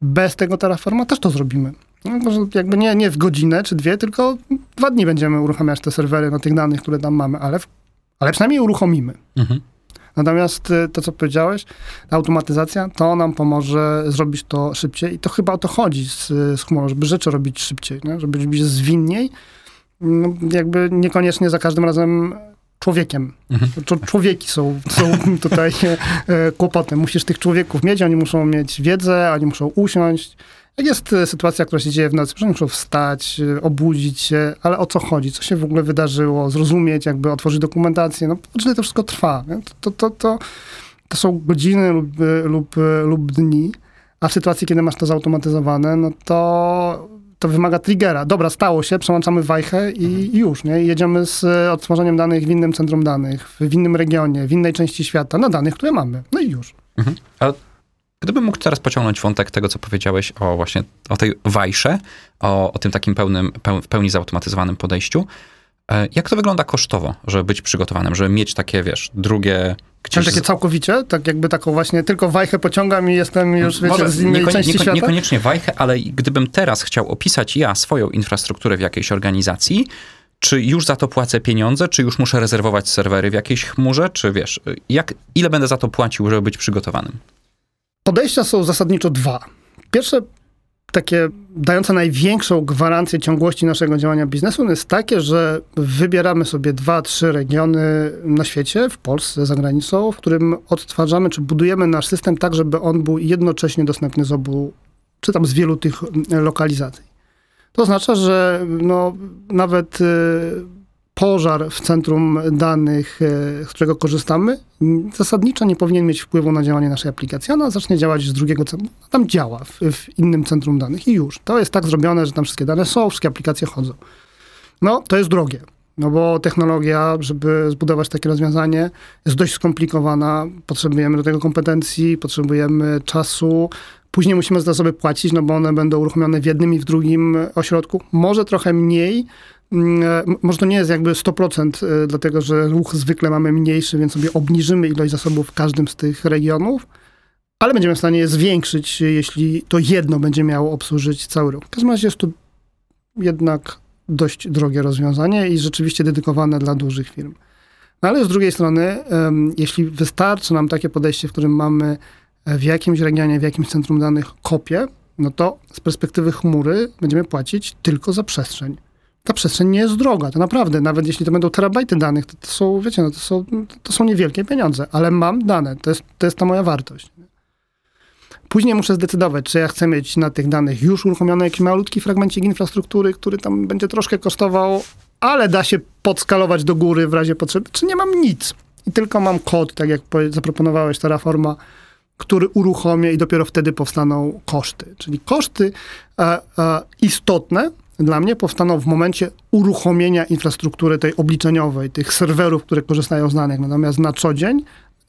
Bez tego Terraforma też to zrobimy. No, może jakby nie, nie w godzinę czy dwie, tylko dwa dni będziemy uruchamiać te serwery na tych danych, które tam mamy, ale, w, ale przynajmniej uruchomimy. Mhm. Natomiast y, to, co powiedziałeś, automatyzacja, to nam pomoże zrobić to szybciej i to chyba o to chodzi z, z chmurą, żeby rzeczy robić szybciej, nie? żeby być zwinniej, no, jakby niekoniecznie za każdym razem człowiekiem. Mhm. Człowieki są, są tutaj e, kłopotem. Musisz tych człowieków mieć, oni muszą mieć wiedzę, oni muszą usiąść, jest e, sytuacja, która się dzieje w nocy, że muszą wstać, e, obudzić się, ale o co chodzi? Co się w ogóle wydarzyło? Zrozumieć, jakby otworzyć dokumentację. No, ile to wszystko trwa? To, to, to, to są godziny lub, e, lub, lub dni, a w sytuacji, kiedy masz to zautomatyzowane, no to to wymaga triggera. Dobra, stało się, przełączamy wajchę i mhm. już, nie? I jedziemy z odtworzeniem danych w innym centrum danych, w innym regionie, w innej części świata, na danych, które mamy. No i już. Mhm. A Gdybym mógł teraz pociągnąć wątek tego, co powiedziałeś o właśnie o tej wajsze, o, o tym takim pełnym, w pełni zautomatyzowanym podejściu, e, jak to wygląda kosztowo, żeby być przygotowanym, żeby mieć takie, wiesz, drugie... Gdzieś... takie całkowicie? Tak jakby taką właśnie, tylko wajchę pociągam i jestem już, wiecie, Może z innej niekon- części świata? Niekoniecznie wajchę, ale gdybym teraz chciał opisać ja swoją infrastrukturę w jakiejś organizacji, czy już za to płacę pieniądze, czy już muszę rezerwować serwery w jakiejś chmurze, czy wiesz, jak, ile będę za to płacił, żeby być przygotowanym? Podejścia są zasadniczo dwa. Pierwsze, takie dające największą gwarancję ciągłości naszego działania biznesu jest takie, że wybieramy sobie dwa, trzy regiony na świecie, w Polsce, za granicą, w którym odtwarzamy, czy budujemy nasz system tak, żeby on był jednocześnie dostępny z obu, czy tam z wielu tych lokalizacji. To oznacza, że no, nawet y, pożar w centrum danych, e, z którego korzystamy, zasadniczo nie powinien mieć wpływu na działanie naszej aplikacji. Ona zacznie działać z drugiego centrum. Tam działa w, w, innym centrum danych i już. To jest tak zrobione, że tam wszystkie dane są, wszystkie aplikacje chodzą. No, to jest drogie. No bo technologia, żeby zbudować takie rozwiązanie, jest dość skomplikowana. Potrzebujemy do tego kompetencji, potrzebujemy czasu. Później musimy za sobie płacić, no bo one będą uruchomione w jednym i w drugim ośrodku. Może trochę mniej, może to nie jest jakby 100%, e, dlatego że ruch zwykle mamy mniejszy, więc sobie obniżymy ilość zasobów w każdym z tych regionów, ale będziemy w stanie je zwiększyć, jeśli to jedno będzie miało obsłużyć cały ruch. W każdym razie jest to jednak dość drogie rozwiązanie i rzeczywiście dedykowane dla dużych firm. No ale z drugiej strony, jeśli wystarczy nam takie podejście, w którym mamy w jakimś regionie, w jakimś centrum danych kopię, no to z perspektywy chmury będziemy płacić tylko za przestrzeń. Ta przestrzeń nie jest droga, to naprawdę, nawet jeśli to będą terabajty danych, to, to są, wiecie, no to są, to są niewielkie pieniądze, ale mam dane, to jest, to jest ta moja wartość. Później muszę zdecydować, czy ja chcę mieć na tych danych już uruchomiony jakiś malutki fragmencik infrastruktury, który tam będzie troszkę kosztował, ale da się podskalować do góry w razie potrzeby, czy nie mam nic. I tylko mam kod, tak jak zaproponowałeś, Terraforma, który uruchomię i dopiero wtedy powstaną koszty. Czyli koszty e, e, istotne dla mnie powstaną w momencie uruchomienia infrastruktury tej obliczeniowej, tych serwerów, które korzystają z danych. Natomiast na co dzień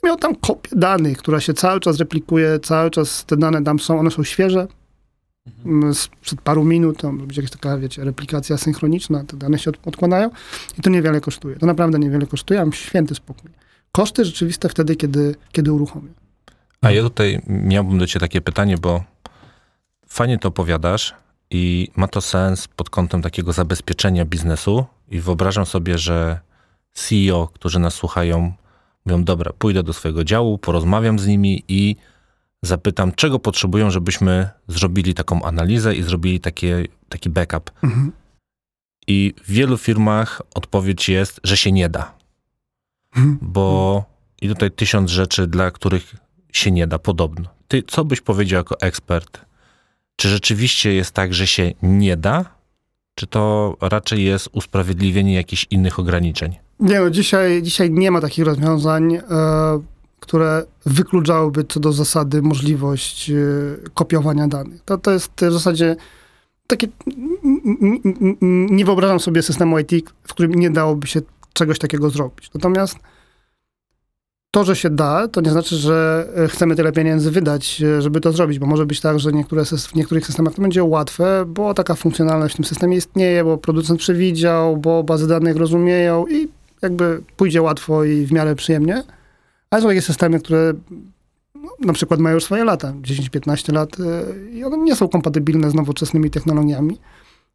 miał tam kopię danych, która się cały czas replikuje, cały czas te dane tam są, one są świeże. Mhm. Sprzed paru minut, być jakaś taka, wiecie, replikacja synchroniczna, te dane się odkładają i to niewiele kosztuje. To naprawdę niewiele kosztuje, mam święty spokój. Koszty rzeczywiste wtedy, kiedy, kiedy uruchomię. A ja tutaj miałbym do ciebie takie pytanie, bo fajnie to opowiadasz i ma to sens pod kątem takiego zabezpieczenia biznesu i wyobrażam sobie, że CEO, którzy nas słuchają, mówią, dobra, pójdę do swojego działu, porozmawiam z nimi i zapytam, czego potrzebują, żebyśmy zrobili taką analizę i zrobili takie, taki backup. Mhm. I w wielu firmach odpowiedź jest, że się nie da. Mhm. Bo i tutaj tysiąc rzeczy, dla których się nie da, podobno. Ty, co byś powiedział jako ekspert? Czy rzeczywiście jest tak, że się nie da? Czy to raczej jest usprawiedliwienie jakichś innych ograniczeń? Nie no, dzisiaj, dzisiaj nie ma takich rozwiązań, e, które wykluczałyby co do zasady możliwość e, kopiowania danych. To, to jest w zasadzie takie... Nie wyobrażam sobie systemu IT, w którym nie dałoby się czegoś takiego zrobić. Natomiast to, że się da, to nie znaczy, że e, chcemy tyle pieniędzy wydać, e, żeby to zrobić, bo może być tak, że niektóre, w niektórych systemach to będzie łatwe, bo taka funkcjonalność w tym systemie istnieje, bo producent przewidział, bo bazy danych rozumieją i jakby pójdzie łatwo i w miarę przyjemnie. Ale są takie systemy, które no, na przykład mają już swoje lata, 10-15 lat e, i one nie są kompatybilne z nowoczesnymi technologiami.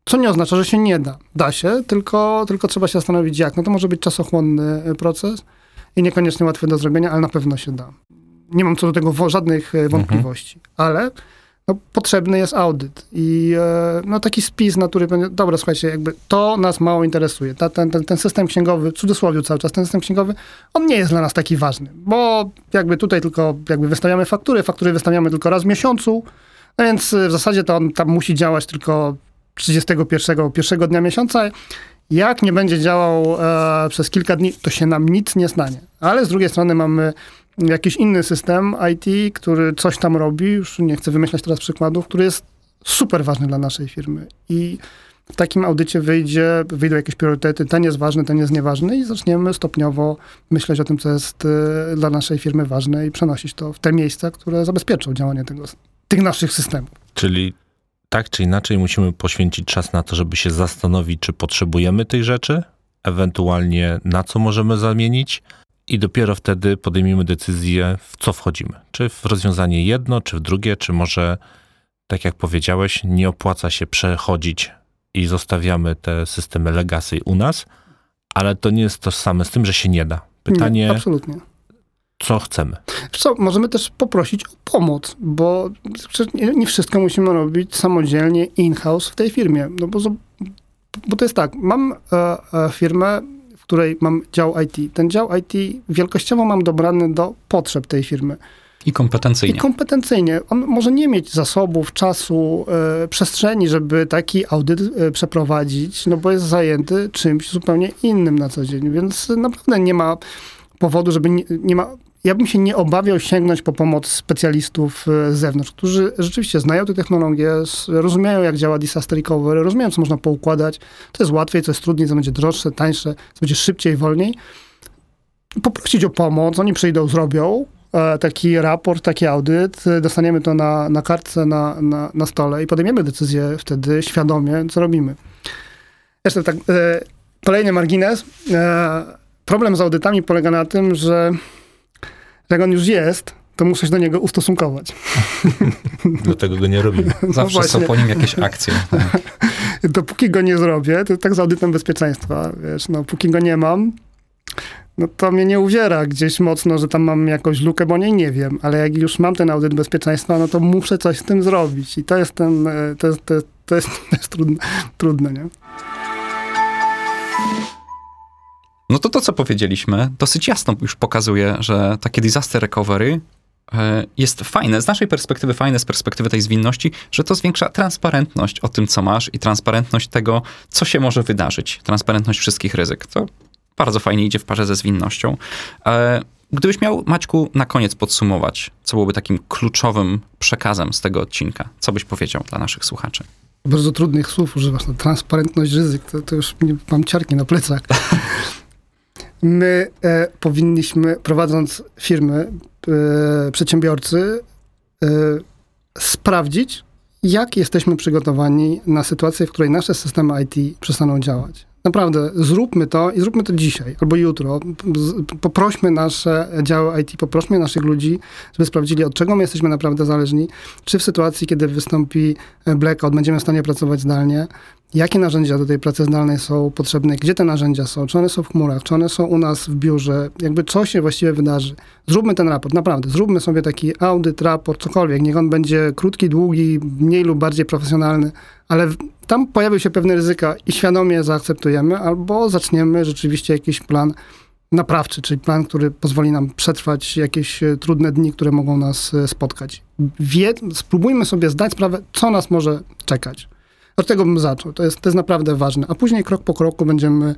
Co nie oznacza, że się nie da. Da się, tylko, tylko trzeba się zastanowić jak. No to może być czasochłonny proces i niekoniecznie łatwy do zrobienia, ale na pewno się da. Nie mam co do tego żadnych e, wątpliwości, mhm. ale no, potrzebny jest audyt i e, no, taki spis natury będzie, dobra, słuchajcie, jakby to nas mało interesuje. Ta, ten, ten, ten system księgowy, w cudzysłowie cały czas, ten system księgowy, on nie jest dla nas taki ważny, bo jakby tutaj tylko jakby wystawiamy faktury, faktury wystawiamy tylko raz w miesiącu, no więc w zasadzie to on tam musi działać tylko 31 pierwszego dnia miesiąca jak nie będzie działał e, przez kilka dni, to się nam nic nie stanie. Ale z drugiej strony mamy jakiś inny system IT, który coś tam robi, już nie chcę wymyślać teraz przykładów, który jest super ważny dla naszej firmy. I w takim audycie wyjdzie, wyjdą jakieś priorytety, ten jest ważny, ten jest nieważny i zaczniemy stopniowo myśleć o tym, co jest e, dla naszej firmy ważne i przenosić to w te miejsca, które zabezpieczą działanie tego, tych naszych systemów. Czyli tak czy inaczej musimy poświęcić czas na to, żeby się zastanowić, czy potrzebujemy tej rzeczy, ewentualnie na co możemy zamienić, i dopiero wtedy podejmiemy decyzję, w co wchodzimy. Czy w rozwiązanie jedno, czy w drugie, czy może, tak jak powiedziałeś, nie opłaca się przechodzić i zostawiamy te systemy legacy u nas, ale to nie jest tożsame z tym, że się nie da. Pytanie. Nie, absolutnie co chcemy. Co, możemy też poprosić o pomoc, bo nie wszystko musimy robić samodzielnie in-house w tej firmie. No bo, bo to jest tak, mam e, e, firmę, w której mam dział IT. Ten dział IT wielkościowo mam dobrany do potrzeb tej firmy. I kompetencyjnie. I kompetencyjnie. On może nie mieć zasobów, czasu, e, przestrzeni, żeby taki audyt e, przeprowadzić, no bo jest zajęty czymś zupełnie innym na co dzień, więc naprawdę nie ma powodu, żeby nie, nie ma ja bym się nie obawiał sięgnąć po pomoc specjalistów e, z zewnątrz, którzy rzeczywiście znają te technologie, rozumieją jak działa disaster recovery, rozumieją co można poukładać, co jest łatwiej, co jest trudniej, co będzie droższe, tańsze, co będzie szybciej, wolniej. Poprosić o pomoc, oni przyjdą, zrobią e, taki raport, taki audyt, e, dostaniemy to na, na kartce, na, na, na stole i podejmiemy decyzję wtedy świadomie, co robimy. Jeszcze tak, kolejny margines. Problem z audytami polega na tym, że jak on już jest, to muszę się do niego ustosunkować. Dlatego go nie robimy. No Zawsze no są po nim jakieś akcje. Dopóki go nie zrobię, to tak z audytem bezpieczeństwa, wiesz, no póki go nie mam, no to mnie nie uwiera gdzieś mocno, że tam mam jakąś lukę, bo nie, nie wiem, ale jak już mam ten audyt bezpieczeństwa, no to muszę coś z tym zrobić i to jest ten, e, to jest, to jest, to jest, to jest trudne, trudne, nie? No to to, co powiedzieliśmy, dosyć jasno już pokazuje, że takie disaster recovery e, jest fajne, z naszej perspektywy fajne, z perspektywy tej zwinności, że to zwiększa transparentność o tym, co masz i transparentność tego, co się może wydarzyć. Transparentność wszystkich ryzyk. To bardzo fajnie idzie w parze ze zwinnością. E, gdybyś miał, Maćku, na koniec podsumować, co byłoby takim kluczowym przekazem z tego odcinka, co byś powiedział dla naszych słuchaczy? Bardzo trudnych słów używasz, no, transparentność ryzyk, to, to już mam ciarki na plecach. My e, powinniśmy, prowadząc firmy, e, przedsiębiorcy, e, sprawdzić, jak jesteśmy przygotowani na sytuację, w której nasze systemy IT przestaną działać. Naprawdę, zróbmy to i zróbmy to dzisiaj albo jutro. Poprośmy nasze działy IT, poprośmy naszych ludzi, żeby sprawdzili, od czego my jesteśmy naprawdę zależni. Czy w sytuacji, kiedy wystąpi blackout, będziemy w stanie pracować zdalnie, jakie narzędzia do tej pracy zdalnej są potrzebne, gdzie te narzędzia są, czy one są w chmurach, czy one są u nas w biurze, jakby co się właściwie wydarzy. Zróbmy ten raport, naprawdę, zróbmy sobie taki audyt, raport, cokolwiek, niech on będzie krótki, długi, mniej lub bardziej profesjonalny, ale tam pojawią się pewne ryzyka i świadomie zaakceptujemy, albo zaczniemy rzeczywiście jakiś plan naprawczy, czyli plan, który pozwoli nam przetrwać jakieś e, trudne dni, które mogą nas e, spotkać. Wie, spróbujmy sobie zdać sprawę, co nas może czekać. Od tego bym zaczął. To jest, to jest naprawdę ważne. A później krok po kroku będziemy,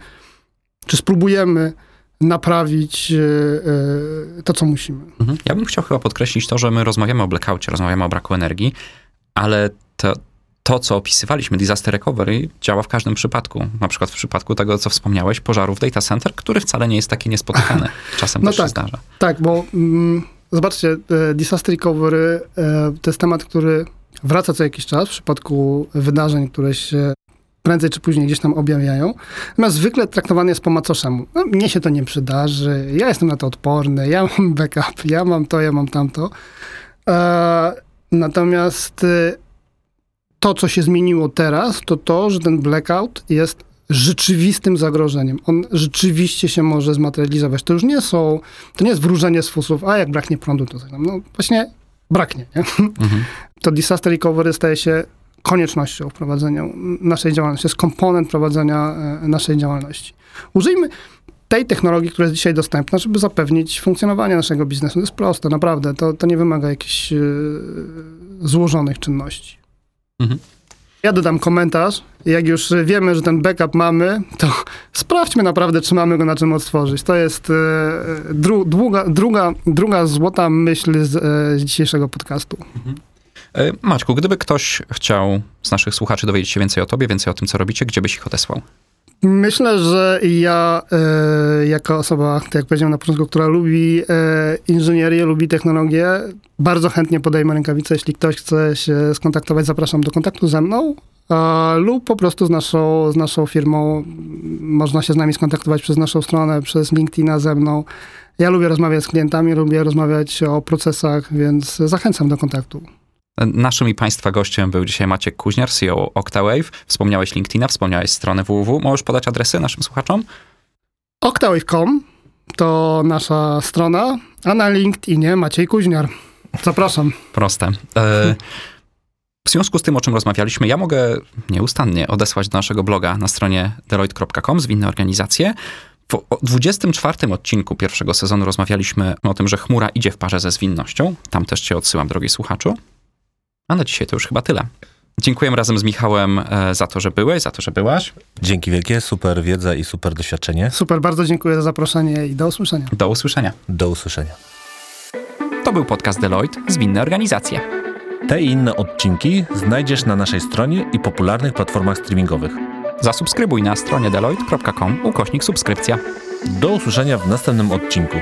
czy spróbujemy naprawić yy, to, co musimy. Mhm. Ja bym chciał chyba podkreślić to, że my rozmawiamy o blackoutie, rozmawiamy o braku energii, ale to, to, co opisywaliśmy, disaster recovery, działa w każdym przypadku. Na przykład w przypadku tego, co wspomniałeś, pożarów data center, który wcale nie jest taki niespotykany. Czasem no też tak, się zdarza. Tak, bo mm, zobaczcie, disaster recovery to jest temat, który wraca co jakiś czas w przypadku wydarzeń, które się prędzej czy później gdzieś tam objawiają. Natomiast zwykle traktowany jest po macoszemu. No, mnie się to nie przydarzy, ja jestem na to odporny, ja mam backup, ja mam to, ja mam tamto. E, natomiast e, to, co się zmieniło teraz, to to, że ten blackout jest rzeczywistym zagrożeniem. On rzeczywiście się może zmaterializować. To już nie są, to nie jest wróżenie z fusów, a jak braknie prądu, to no właśnie braknie. Nie? Mhm. To disaster recovery staje się koniecznością w prowadzeniu naszej działalności, jest komponent prowadzenia e, naszej działalności. Użyjmy tej technologii, która jest dzisiaj dostępna, żeby zapewnić funkcjonowanie naszego biznesu. To jest proste, naprawdę. To, to nie wymaga jakichś yy, złożonych czynności. Mhm. Ja dodam komentarz. Jak już wiemy, że ten backup mamy, to sprawdźmy naprawdę, czy mamy go na czym odtworzyć. To jest e, dru, druga, druga, druga złota myśl z, e, z dzisiejszego podcastu. Mhm. E, Maćku, gdyby ktoś chciał z naszych słuchaczy dowiedzieć się więcej o tobie, więcej o tym, co robicie, gdzie byś ich odesłał? Myślę, że ja e, jako osoba, tak jak powiedziałem na początku, która lubi e, inżynierię, lubi technologię, bardzo chętnie podejmę rękawicę. Jeśli ktoś chce się skontaktować, zapraszam do kontaktu ze mną e, lub po prostu z naszą, z naszą firmą. Można się z nami skontaktować przez naszą stronę, przez LinkedIna ze mną. Ja lubię rozmawiać z klientami, lubię rozmawiać o procesach, więc zachęcam do kontaktu. Naszym i Państwa gościem był dzisiaj Maciek Kuźniar, CEO Octawave. Wspomniałeś LinkedIna, wspomniałeś stronę www. Możesz podać adresy naszym słuchaczom? Octawave.com to nasza strona, a na LinkedInie Maciej Kuźniar. Zapraszam. Proste. E, w związku z tym, o czym rozmawialiśmy, ja mogę nieustannie odesłać do naszego bloga na stronie deloitte.com, zwinne organizacje. W 24 odcinku pierwszego sezonu rozmawialiśmy o tym, że chmura idzie w parze ze zwinnością. Tam też cię odsyłam, drogi słuchaczu. A na dzisiaj to już chyba tyle. Dziękuję razem z Michałem e, za to, że byłeś, za to, że byłaś. Dzięki wielkie, super wiedza i super doświadczenie. Super, bardzo dziękuję za zaproszenie i do usłyszenia. Do usłyszenia. Do usłyszenia. To był podcast Deloitte Zwinne Organizacje. Te i inne odcinki znajdziesz na naszej stronie i popularnych platformach streamingowych. Zasubskrybuj na stronie deloitte.com ukośnik subskrypcja. Do usłyszenia w następnym odcinku.